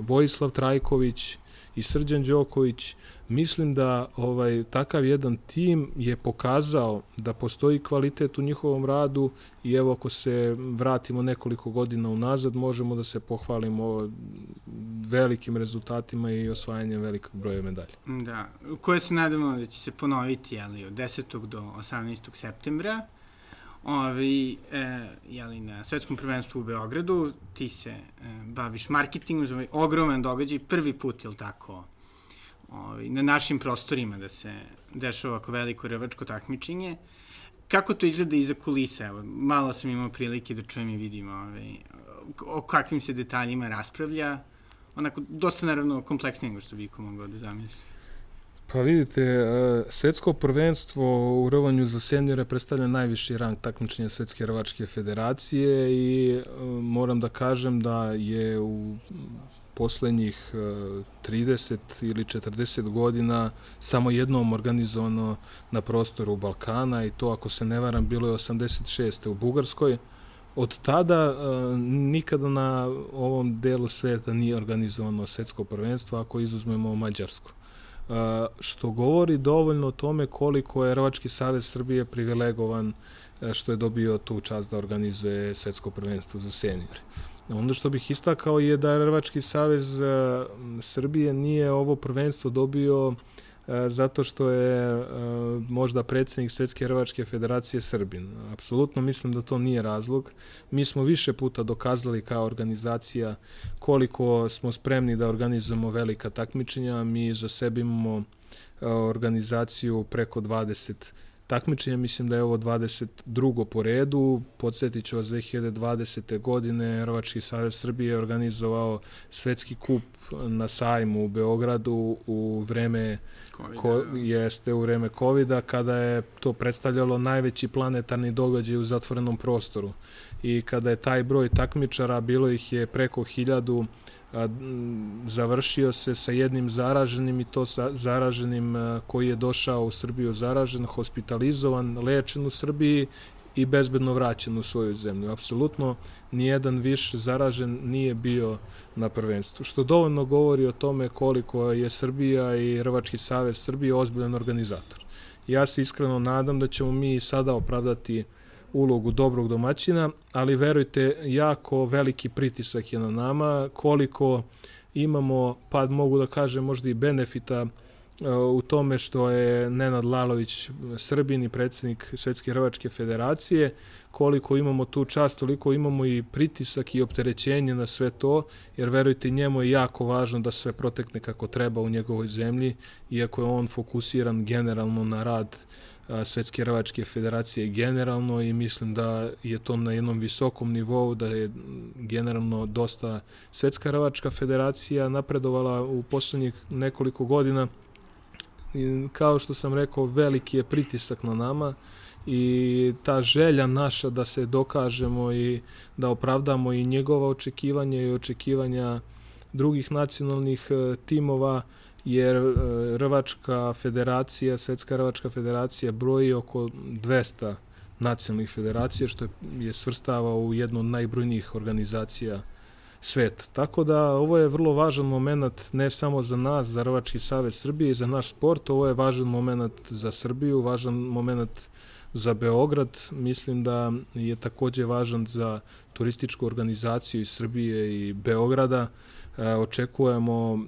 Vojislav Trajković i Srđan Đoković, mislim da ovaj takav jedan tim je pokazao da postoji kvalitet u njihovom radu i evo ako se vratimo nekoliko godina unazad možemo da se pohvalimo velikim rezultatima i osvajanjem velikog broja medalja. Da, koje se nadamo da će se ponoviti ali, od 10. do 18. septembra ovi, e, jeli, na svetskom prvenstvu u Beogradu, ti se e, baviš marketingom za ovaj ogroman događaj, prvi put, je tako, ovi, na našim prostorima da se dešava ovako veliko revačko takmičenje. Kako to izgleda iza kulisa? Evo, malo sam imao prilike da čujem i vidim ovaj, o kakvim se detaljima raspravlja. Onako, dosta naravno kompleksnije nego što bi ko mogao da zamisli. Pa vidite, e, svetsko prvenstvo u rovanju za seniore predstavlja najviši rang takmičenja Svetske rvačke federacije i e, moram da kažem da je u poslednjih 30 e, ili 40 godina samo jednom organizovano na prostoru Balkana i to, ako se ne varam, bilo je 86. u Bugarskoj. Od tada nikada na ovom delu sveta nije organizovano svetsko prvenstvo ako izuzmemo Mađarsku što govori dovoljno o tome koliko je Hrvački savez Srbije privilegovan e, što je dobio tu čast da organizuje svetsko prvenstvo za seniore. Onda što bih istakao je da Hrvački savez e, Srbije nije ovo prvenstvo dobio E, zato što je e, možda predsednik Svetske Hrvačke federacije Srbin. Apsolutno mislim da to nije razlog. Mi smo više puta dokazali kao organizacija koliko smo spremni da organizujemo velika takmičenja. Mi za sebe imamo e, organizaciju preko 20 takmičenja, mislim da je ovo 22. po redu. Podsjetit ću vas 2020. godine Hrvački savez Srbije je organizovao svetski kup na sajmu u Beogradu u vreme ko, da. jeste u vreme kovida kada je to predstavljalo najveći planetarni događaj u zatvorenom prostoru i kada je taj broj takmičara bilo ih je preko hiljadu a, završio se sa jednim zaraženim i to sa zaraženim a, koji je došao u Srbiju zaražen, hospitalizovan, lečen u Srbiji i bezbedno vraćen u svoju zemlju. Apsolutno nijedan više zaražen nije bio na prvenstvu, što dovoljno govori o tome koliko je Srbija i Hrvački savez Srbije ozbiljan organizator. Ja se iskreno nadam da ćemo mi sada opravdati ulogu dobrog domaćina, ali verujte, jako veliki pritisak je na nama, koliko imamo, pa mogu da kažem možda i benefita u tome što je Nenad Lalović Srbin i predsednik Svetske Hrvačke federacije, koliko imamo tu čast, toliko imamo i pritisak i opterećenje na sve to, jer verujte njemu je jako važno da sve protekne kako treba u njegovoj zemlji, iako je on fokusiran generalno na rad Svetske Hrvačke federacije generalno i mislim da je to na jednom visokom nivou, da je generalno dosta Svetska Hrvačka federacija napredovala u poslednjih nekoliko godina. I, kao što sam rekao, veliki je pritisak na nama i ta želja naša da se dokažemo i da opravdamo i njegova očekivanja i očekivanja drugih nacionalnih e, timova, jer e, Rvačka federacija, Svetska Rvačka federacija broji oko 200 nacionalnih federacija, što je svrstava u jednu od najbrojnijih organizacija svet. Tako da ovo je vrlo važan moment ne samo za nas, za Rvački savez Srbije i za naš sport, ovo je važan moment za Srbiju, važan moment za Beograd. Mislim da je takođe važan za turističku organizaciju iz Srbije i Beograda. E, očekujemo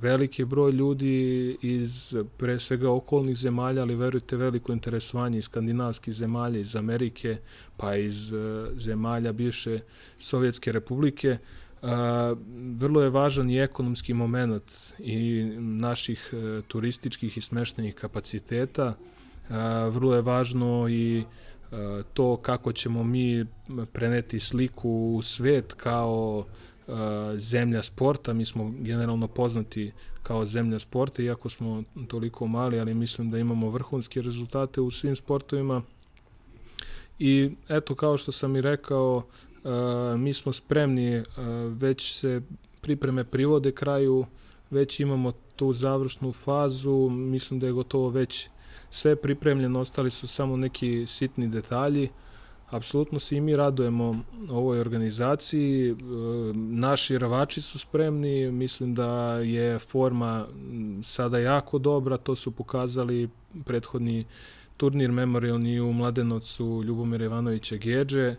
veliki broj ljudi iz pre svega okolnih zemalja, ali verujte veliko interesovanje iz skandinavskih zemalja, iz Amerike, pa iz e, zemalja bivše Sovjetske republike. Vrlo je važan i ekonomski moment i naših e, turističkih i smeštenih kapaciteta. A, vrlo je važno i a, to kako ćemo mi preneti sliku u svet kao a, zemlja sporta. Mi smo generalno poznati kao zemlja sporta, iako smo toliko mali, ali mislim da imamo vrhunske rezultate u svim sportovima. I eto, kao što sam i rekao, mi smo spremni, već se pripreme privode kraju, već imamo tu završnu fazu, mislim da je gotovo već sve pripremljeno, ostali su samo neki sitni detalji. Apsolutno se i mi radujemo ovoj organizaciji. Naši ravači su spremni, mislim da je forma sada jako dobra, to su pokazali prethodni turnir memorialni u Mladenovcu Ljubomira Ivanovića Geđe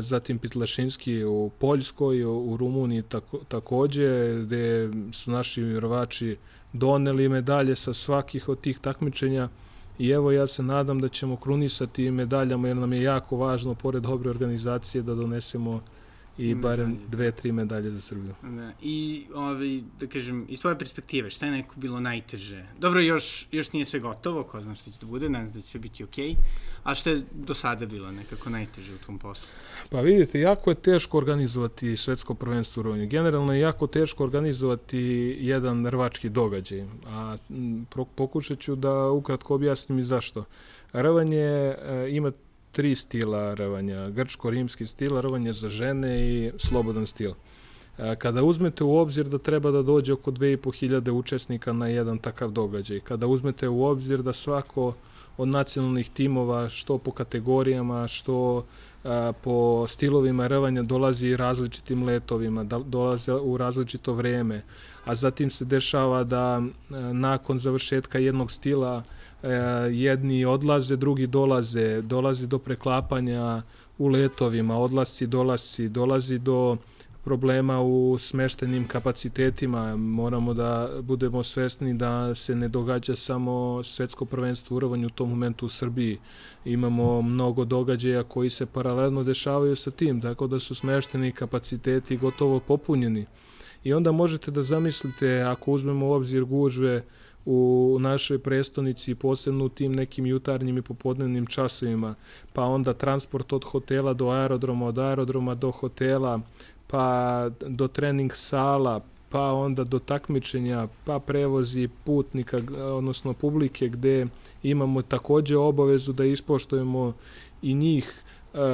zatim Pitlašinski u Poljskoj, u Rumuniji tako, takođe, gde su naši vjerovači doneli medalje sa svakih od tih takmičenja i evo ja se nadam da ćemo krunisati medaljama jer nam je jako važno, pored dobre organizacije, da donesemo i barem dve, tri medalje za Srbiju. Da. I, ovaj, da kažem, iz tvoje perspektive, šta je neko bilo najteže? Dobro, još, još nije sve gotovo, ko zna šta će da bude, nadam se da će sve biti okej, okay, a šta je do sada bilo nekako najteže u tom poslu? Pa vidite, jako je teško organizovati svetsko prvenstvo u Rovanju. Generalno je jako teško organizovati jedan rvački događaj, a pokušat ću da ukratko objasnim i zašto. Rvanje e, ima tri stila rvanja, grčko-rimski stil, rvanje za žene i slobodan stil. E, kada uzmete u obzir da treba da dođe oko 2500 učesnika na jedan takav događaj, kada uzmete u obzir da svako od nacionalnih timova, što po kategorijama, što a, po stilovima rvanja dolazi različitim letovima, da, dolaze u različito vreme, a zatim se dešava da a, nakon završetka jednog stila a, jedni odlaze, drugi dolaze, dolazi do preklapanja u letovima, odlasci, dolasci, dolazi do problema u smeštenim kapacitetima. Moramo da budemo svesni da se ne događa samo svetsko prvenstvo u rovanju u tom momentu u Srbiji. Imamo mnogo događaja koji se paralelno dešavaju sa tim, tako da su smešteni kapaciteti gotovo popunjeni. I onda možete da zamislite, ako uzmemo u obzir gužve u našoj prestonici, posebno u tim nekim jutarnjim i popodnevnim časovima, pa onda transport od hotela do aerodroma, od aerodroma do hotela, pa do trening sala, pa onda do takmičenja, pa prevozi putnika, odnosno publike gde imamo takođe obavezu da ispoštujemo i njih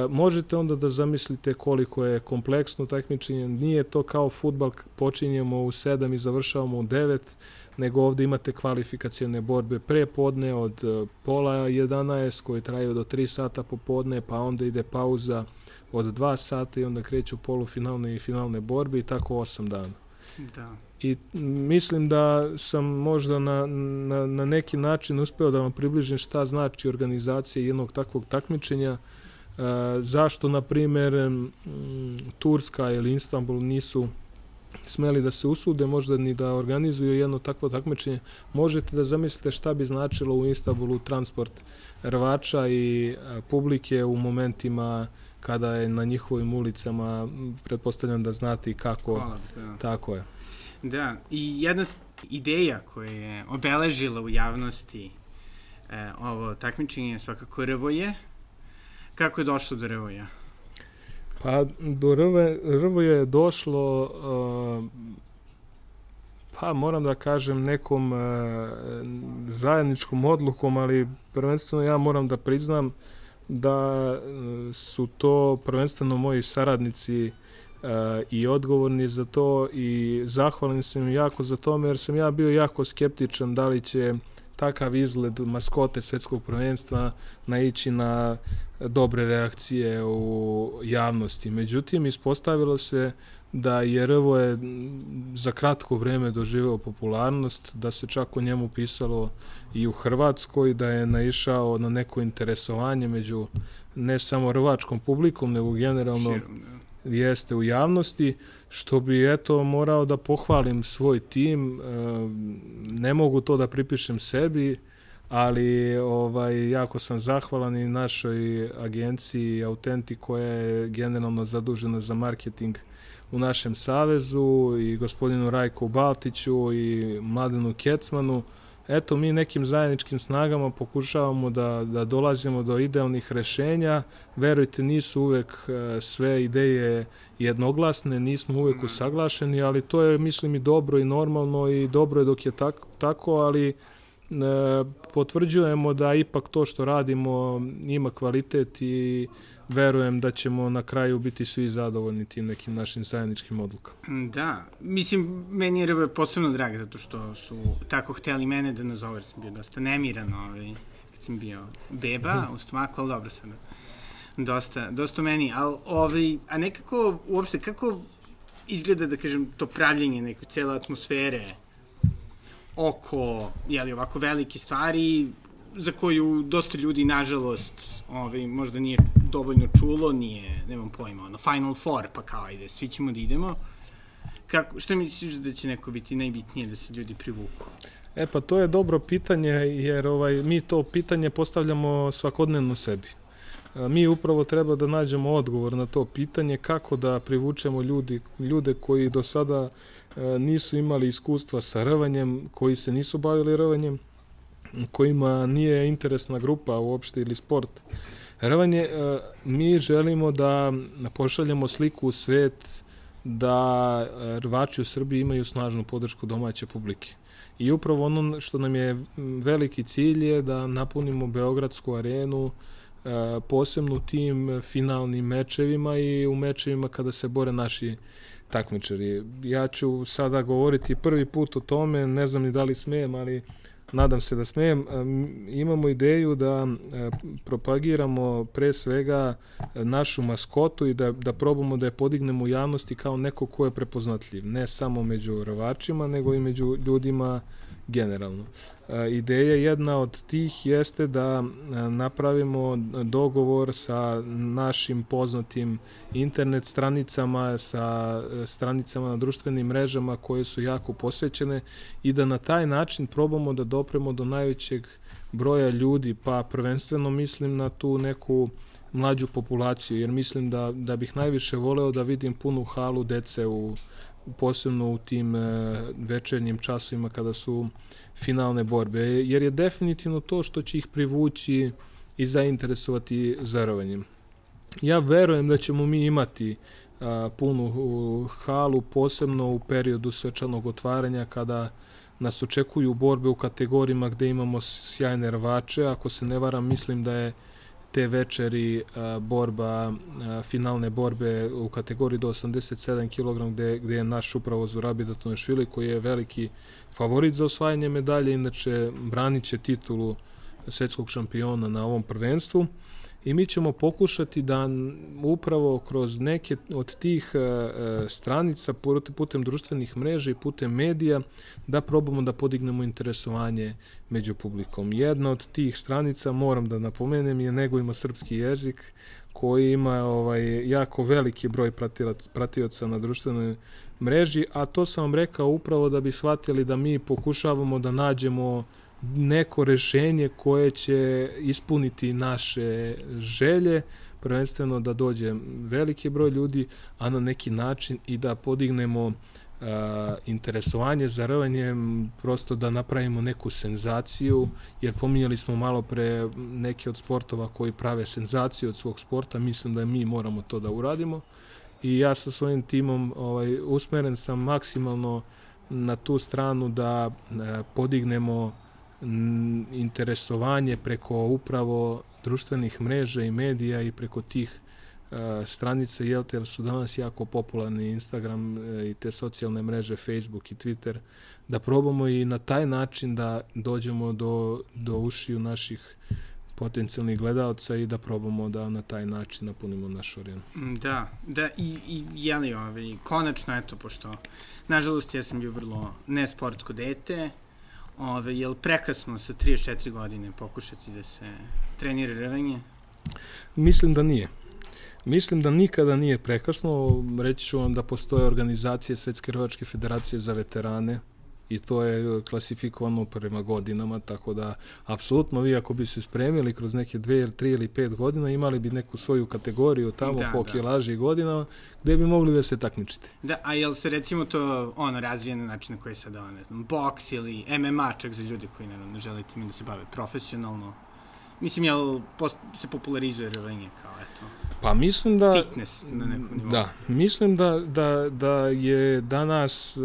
možete onda da zamislite koliko je kompleksno takmičenje. Nije to kao futbal, počinjemo u 7 i završavamo u 9, nego ovde imate kvalifikacijone borbe pre podne od e, pola 11 koje traju do 3 sata popodne, pa onda ide pauza od 2 sata i onda kreću polufinalne i finalne borbe i tako 8 dana. Da. I mislim da sam možda na, na, na neki način uspeo da vam približim šta znači organizacija jednog takvog takmičenja, e, zašto, na primer, Turska ili Istanbul nisu smeli da se usude možda ni da organizuju jedno takvo takmičenje, možete da zamislite šta bi značilo u Istanbulu transport rvača i publike u momentima kada je na njihovim ulicama, pretpostavljam da znate kako. Hvala, da. Tako je. Da, i jedna ideja koja je obeležila u javnosti e, ovo takmičenje je svakako Rvoje. Kako je došlo do Rvoja? Pa do Rve, je došlo uh, pa moram da kažem nekom uh, zajedničkom odlukom, ali prvenstveno ja moram da priznam da uh, su to prvenstveno moji saradnici uh, i odgovorni za to i zahvalim sam jako za to jer sam ja bio jako skeptičan da li će takav izgled maskote svetskog prvenstva naići na dobre reakcije u javnosti. Međutim, ispostavilo se da je Rvo je za kratko vreme doživeo popularnost, da se čak o njemu pisalo i u Hrvatskoj, da je naišao na neko interesovanje među ne samo rvačkom publikom, nego generalno Širom, da. jeste u javnosti, što bi eto morao da pohvalim svoj tim, ne mogu to da pripišem sebi, ali ovaj jako sam zahvalan i našoj agenciji Autenti koja je generalno zadužena za marketing u našem savezu i gospodinu Rajku Baltiću i Mladenu Kecmanu. Eto, mi nekim zajedničkim snagama pokušavamo da, da dolazimo do idealnih rešenja. Verujte, nisu uvek e, sve ideje jednoglasne, nismo uvek usaglašeni, ali to je, mislim, i dobro i normalno i dobro je dok je tako, tako ali E, potvrđujemo da ipak to što radimo ima kvalitet i verujem da ćemo na kraju biti svi zadovoljni tim nekim našim zajedničkim odlukama. Da, mislim, meni je posebno drago zato što su tako hteli mene da nazove, jer sam bio dosta nemiran ovaj, kad sam bio beba u stomaku, ali dobro sam dosta, dosta meni, ali ovaj, a nekako, uopšte, kako izgleda, da kažem, to pravljenje neke cele atmosfere oko jeli, ovako velike stvari za koju dosta ljudi, nažalost, ovaj, možda nije dovoljno čulo, nije, nemam pojma, ono, Final Four, pa kao, ajde, svi ćemo da idemo. Kako, šta misliš da će neko biti najbitnije da se ljudi privuku? E pa to je dobro pitanje jer ovaj mi to pitanje postavljamo svakodnevno sebi. Mi upravo treba da nađemo odgovor na to pitanje kako da privučemo ljudi, ljude koji do sada E, nisu imali iskustva sa rvanjem, koji se nisu bavili rvanjem, kojima nije interesna grupa uopšte ili sport. Rvanje, e, mi želimo da pošaljemo sliku u svet da rvači u Srbiji imaju snažnu podršku domaće publike. I upravo ono što nam je veliki cilj je da napunimo Beogradsku arenu e, posebno tim finalnim mečevima i u mečevima kada se bore naši takmičari. Ja ću sada govoriti prvi put o tome, ne znam ni da li smijem, ali nadam se da smijem. Imamo ideju da propagiramo pre svega našu maskotu i da, da probamo da je podignemo u javnosti kao neko ko je prepoznatljiv. Ne samo među rovačima, nego i među ljudima generalno. E, ideja jedna od tih jeste da e, napravimo dogovor sa našim poznatim internet stranicama, sa e, stranicama na društvenim mrežama koje su jako posećene i da na taj način probamo da dopremo do najvećeg broja ljudi, pa prvenstveno mislim na tu neku mlađu populaciju, jer mislim da, da bih najviše voleo da vidim punu halu dece u, posebno u tim e, večernjim časovima kada su finalne borbe, jer je definitivno to što će ih privući i zainteresovati zarovanjem. Ja verujem da ćemo mi imati a, punu halu, posebno u periodu svečanog otvaranja kada nas očekuju borbe u kategorijama gde imamo sjajne rvače. Ako se ne varam, mislim da je te večeri borba, finalne borbe u kategoriji do 87 kg gde, gde je naš upravo Zurabi Datonešvili koji je veliki favorit za osvajanje medalje, inače branit će titulu svetskog šampiona na ovom prvenstvu i mi ćemo pokušati da upravo kroz neke od tih e, e, stranica putem društvenih mreža i putem medija da probamo da podignemo interesovanje među publikom. Jedna od tih stranica, moram da napomenem, je Nego ima srpski jezik koji ima ovaj jako veliki broj pratioca na društvenoj mreži, a to sam vam rekao upravo da bi shvatili da mi pokušavamo da nađemo neko rešenje koje će ispuniti naše želje, prvenstveno da dođe veliki broj ljudi, a na neki način i da podignemo uh, interesovanje za rvanje, prosto da napravimo neku senzaciju, jer pominjali smo malo pre neke od sportova koji prave senzaciju od svog sporta, mislim da mi moramo to da uradimo. I ja sa svojim timom ovaj, usmeren sam maksimalno na tu stranu da uh, podignemo interesovanje preko upravo društvenih mreža i medija i preko tih uh, stranica, jel te, su danas jako popularni Instagram uh, i te socijalne mreže, Facebook i Twitter, da probamo i na taj način da dođemo do, do ušiju naših potencijalnih gledalca i da probamo da na taj način napunimo naš orijen. Mm, da, da i, i jeli ovaj, konačno, eto, pošto nažalost ja sam bio vrlo nesportsko dete, Ove, je li prekasno sa 34 godine pokušati da se trenira rvanje? Mislim da nije. Mislim da nikada nije prekasno. Reći ću vam da postoje organizacije Svetske rvačke federacije za veterane, i to je klasifikovano prema godinama, tako da apsolutno vi ako bi se spremili kroz neke dve ili tri ili pet godina imali bi neku svoju kategoriju tamo da, po da. kilaži i godinama gde bi mogli da se takmičite. Da, a jel se recimo to ono razvije na način na koji se da, ne znam, boks ili MMA čak za ljudi koji naravno ne žele tim da se bave profesionalno? Mislim, jel post, se popularizuje rvanje kao eto? Pa mislim da... Fitness na nekom nivou. Da, mislim da, da, da je danas uh,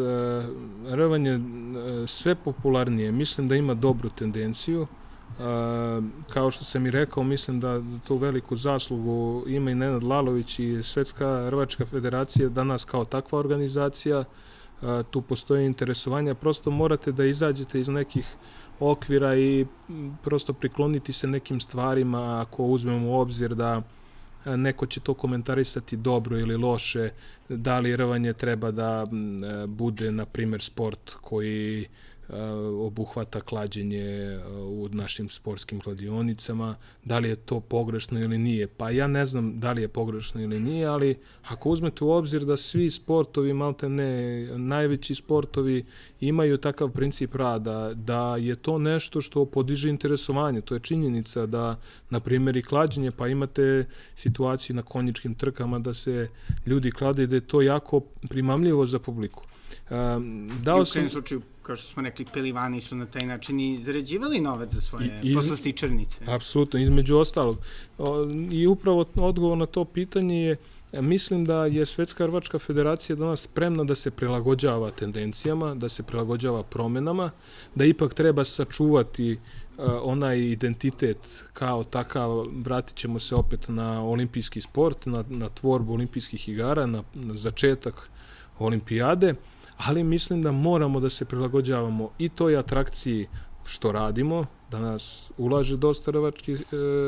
rvanje uh, sve popularnije. Mislim da ima dobru tendenciju. Uh, kao što sam i rekao, mislim da tu veliku zaslugu ima i Nenad Lalović i Svetska rvačka federacija danas kao takva organizacija. Uh, tu postoje interesovanja. Prosto morate da izađete iz nekih okvira i prosto prikloniti se nekim stvarima ako uzmemo u obzir da e, neko će to komentarisati dobro ili loše, da li rvanje treba da e, bude, na primjer, sport koji obuhvata klađenje eh, u našim sportskim kladionicama, da li je to pogrešno ili nije. Pa ja ne znam da li je pogrešno ili nije, ali ako uzmete u obzir da svi sportovi, malte ne, najveći sportovi imaju takav princip rada, da je to nešto što podiže interesovanje, to je činjenica da, na primjer, i klađenje, pa imate situaciju na konjičkim trkama da se ljudi klade i da je to jako primamljivo za publiku. Um, dao sam... I u slučaju, kao što smo rekli, pelivani su na taj način i zarađivali novac za svoje I, poslastičarnice. Apsolutno, između ostalog. O, I upravo odgovor na to pitanje je Mislim da je Svetska Hrvačka federacija danas spremna da se prilagođava tendencijama, da se prilagođava promenama, da ipak treba sačuvati uh, onaj identitet kao takav, vratit ćemo se opet na olimpijski sport, na, na tvorbu olimpijskih igara, na, na začetak olimpijade, ali mislim da moramo da se prilagođavamo i toj atrakciji što radimo, da nas ulaže dosta rvački, e,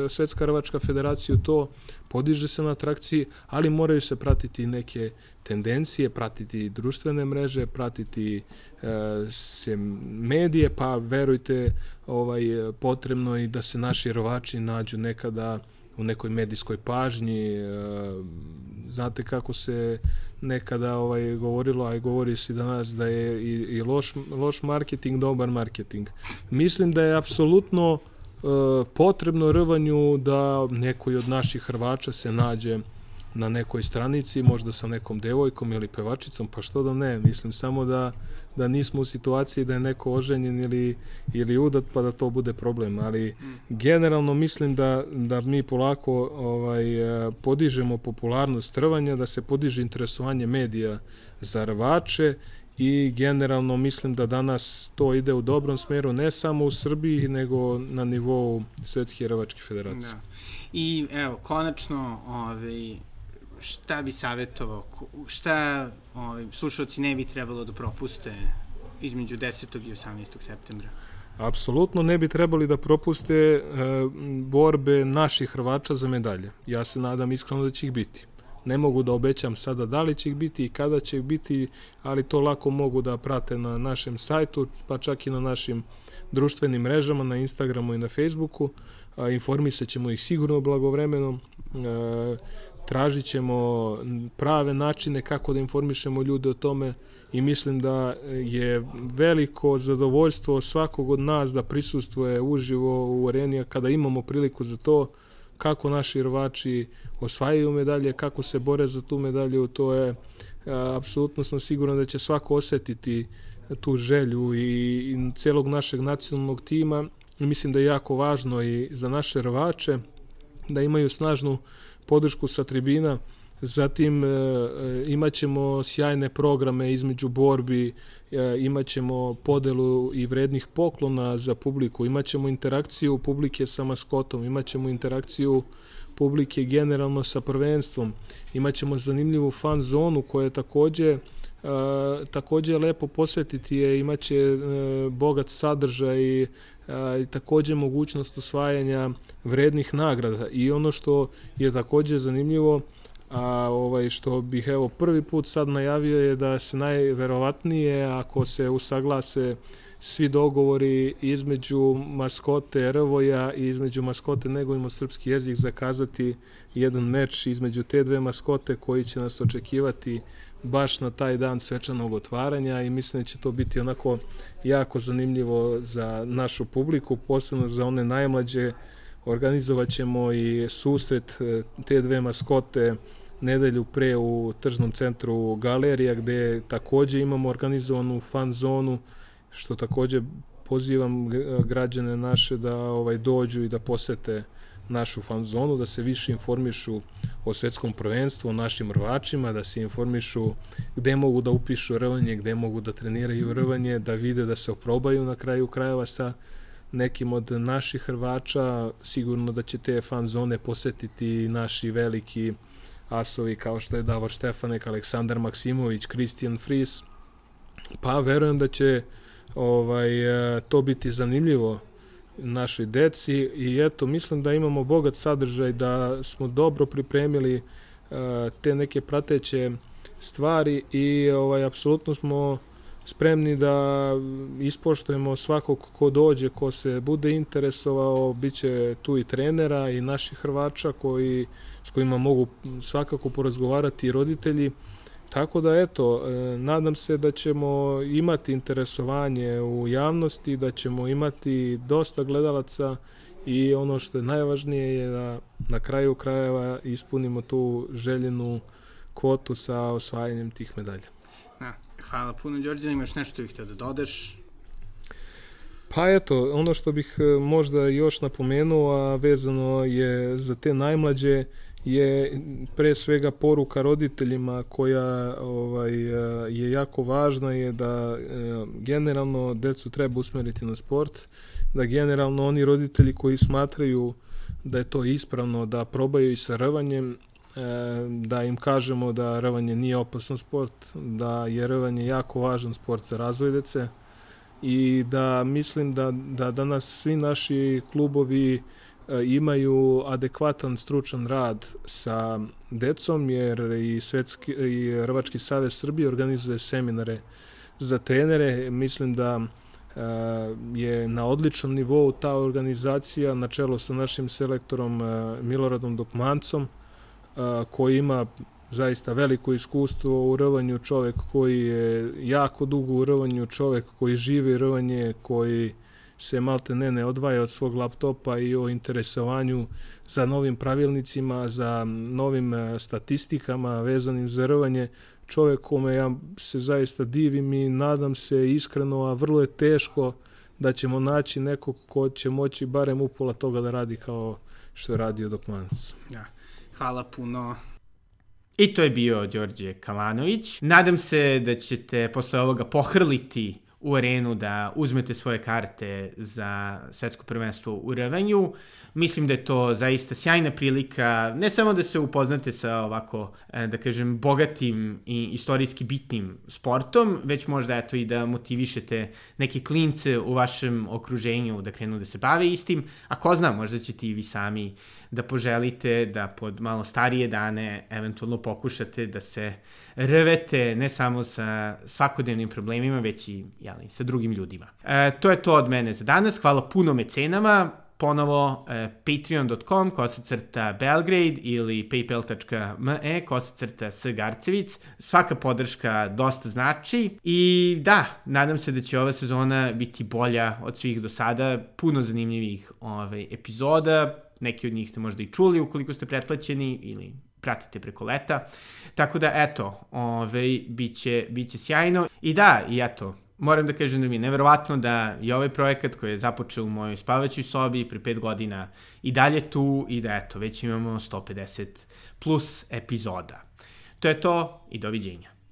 Svetska rvačka federacija u to, podiže se na atrakciji, ali moraju se pratiti neke tendencije, pratiti društvene mreže, pratiti e, se medije, pa verujte, ovaj, potrebno i da se naši rovači nađu nekada u nekoj medijskoj pažnji. E, znate kako se nekada ovaj govorilo, a govori se danas da je i, i loš, loš marketing dobar marketing. Mislim da je apsolutno uh, potrebno rvanju da nekoj od naših Hrvača se nađe na nekoj stranici, možda sa nekom devojkom ili pevačicom, pa što da ne, mislim samo da, da nismo u situaciji da je neko oženjen ili, ili udat pa da to bude problem, ali generalno mislim da, da mi polako ovaj, eh, podižemo popularnost trvanja, da se podiže interesovanje medija za rvače i generalno mislim da danas to ide u dobrom smeru ne samo u Srbiji nego na nivou Svetske rvačke federacije. Da. I evo, konačno, ovaj, šta bi savjetovao, šta ovaj, slušalci ne bi trebalo da propuste između 10. i 18. septembra? Apsolutno ne bi trebali da propuste e, borbe naših Hrvača za medalje. Ja se nadam iskreno da će ih biti. Ne mogu da obećam sada da li će ih biti i kada će ih biti, ali to lako mogu da prate na našem sajtu, pa čak i na našim društvenim mrežama, na Instagramu i na Facebooku. Informisat ćemo ih sigurno blagovremeno. Tražit ćemo prave načine kako da informišemo ljude o tome i mislim da je veliko zadovoljstvo svakog od nas da prisustuje uživo u areni kada imamo priliku za to kako naši rvači osvajaju medalje, kako se bore za tu medalju, to je apsolutno sam siguran da će svako osetiti tu želju i, i celog našeg nacionalnog tima. I mislim da je jako važno i za naše rvače da imaju snažnu podršku sa tribina. Zatim e, e, imaćemo sjajne programe između borbi, e, imaćemo podelu i vrednih poklona za publiku, imaćemo interakciju publike sa maskotom, imaćemo interakciju publike generalno sa prvenstvom, imaćemo zanimljivu fan zonu koja je takođe Uh, takođe lepo posetiti je, imaće uh, bogat sadržaj i uh, takođe mogućnost osvajanja vrednih nagrada. I ono što je takođe zanimljivo a ovaj što bih evo prvi put sad najavio je da se najverovatnije ako se usaglase svi dogovori između maskote Rvoja i između maskote Negojimo srpski jezik zakazati jedan meč između te dve maskote koji će nas očekivati baš na taj dan svečanog otvaranja i mislim da će to biti onako jako zanimljivo za našu publiku, posebno za one najmlađe. Organizovat ćemo i susret e, te dve maskote nedelju pre u tržnom centru Galerija gde takođe imamo organizovanu fan zonu što takođe pozivam građane naše da ovaj dođu i da posete našu fan zonu, da se više informišu o svetskom prvenstvu, o našim rvačima, da se informišu gde mogu da upišu rvanje, gde mogu da treniraju rvanje, da vide da se oprobaju na kraju krajeva sa nekim od naših Hrvača, sigurno da će te fan zone posetiti naši veliki asovi kao što je Davor Štefanek, Aleksandar Maksimović, Kristijan Fris, pa verujem da će ovaj, e, to biti zanimljivo našoj deci i eto, mislim da imamo bogat sadržaj, da smo dobro pripremili uh, te neke prateće stvari i ovaj, apsolutno smo spremni da ispoštujemo svakog ko dođe, ko se bude interesovao, bit će tu i trenera i naših Hrvača koji, s kojima mogu svakako porazgovarati i roditelji. Tako da eto, e, nadam se da ćemo imati interesovanje u javnosti, da ćemo imati dosta gledalaca i ono što je najvažnije je da na kraju krajeva ispunimo tu željenu kvotu sa osvajanjem tih medalja. Hvala puno, Đorđe. Imaš nešto bih htio da dodeš? Pa eto, ono što bih e, možda još napomenuo, a vezano je za te najmlađe, je pre svega poruka roditeljima koja ovaj, e, je jako važna je da e, generalno decu treba usmeriti na sport, da generalno oni roditelji koji smatraju da je to ispravno da probaju i sa rvanjem, da im kažemo da rvanje nije opasan sport, da je rvanje jako važan sport za razvoj dece i da mislim da, da danas svi naši klubovi e, imaju adekvatan stručan rad sa decom, jer i, Svetski, i Rvački savez Srbije organizuje seminare za trenere. Mislim da e, je na odličnom nivou ta organizacija na čelu sa našim selektorom e, Miloradom Dokmancom, koji ima zaista veliko iskustvo u rvanju, čovek koji je jako dugo u rvanju, čovek koji živi rvanje, koji se malte ne ne odvaja od svog laptopa i o interesovanju za novim pravilnicima, za novim statistikama vezanim za rvanje, čovek kome ja se zaista divim i nadam se iskreno, a vrlo je teško da ćemo naći nekog ko će moći barem upola toga da radi kao što je radio Dokmanac. Ja. Hvala puno. I to je bio Đorđe Kalanović. Nadam se da ćete posle ovoga pohrliti u arenu da uzmete svoje karte za svetsko prvenstvo u rvanju. Mislim da je to zaista sjajna prilika, ne samo da se upoznate sa ovako, e, da kažem, bogatim i istorijski bitnim sportom, već možda eto i da motivišete neke klince u vašem okruženju da krenu da se bave istim, a ko zna, možda ćete i vi sami da poželite da pod malo starije dane eventualno pokušate da se rvete ne samo sa svakodnevnim problemima, već i jeli, sa drugim ljudima. E, to je to od mene za danas. Hvala puno mecenama ponovo e, patreon.com kosacrta Belgrade ili paypal.me kosacrta S. Garcevic. Svaka podrška dosta znači i da, nadam se da će ova sezona biti bolja od svih do sada. Puno zanimljivih ovaj, epizoda, neki od njih ste možda i čuli ukoliko ste pretplaćeni ili pratite preko leta. Tako da, eto, ovaj, bit, će, bit će sjajno. I da, i eto, moram da kažem da mi je neverovatno da je ovaj projekat koji je započeo u mojoj spavaćoj sobi pre pet godina i dalje tu i da eto, već imamo 150 plus epizoda. To je to i doviđenja.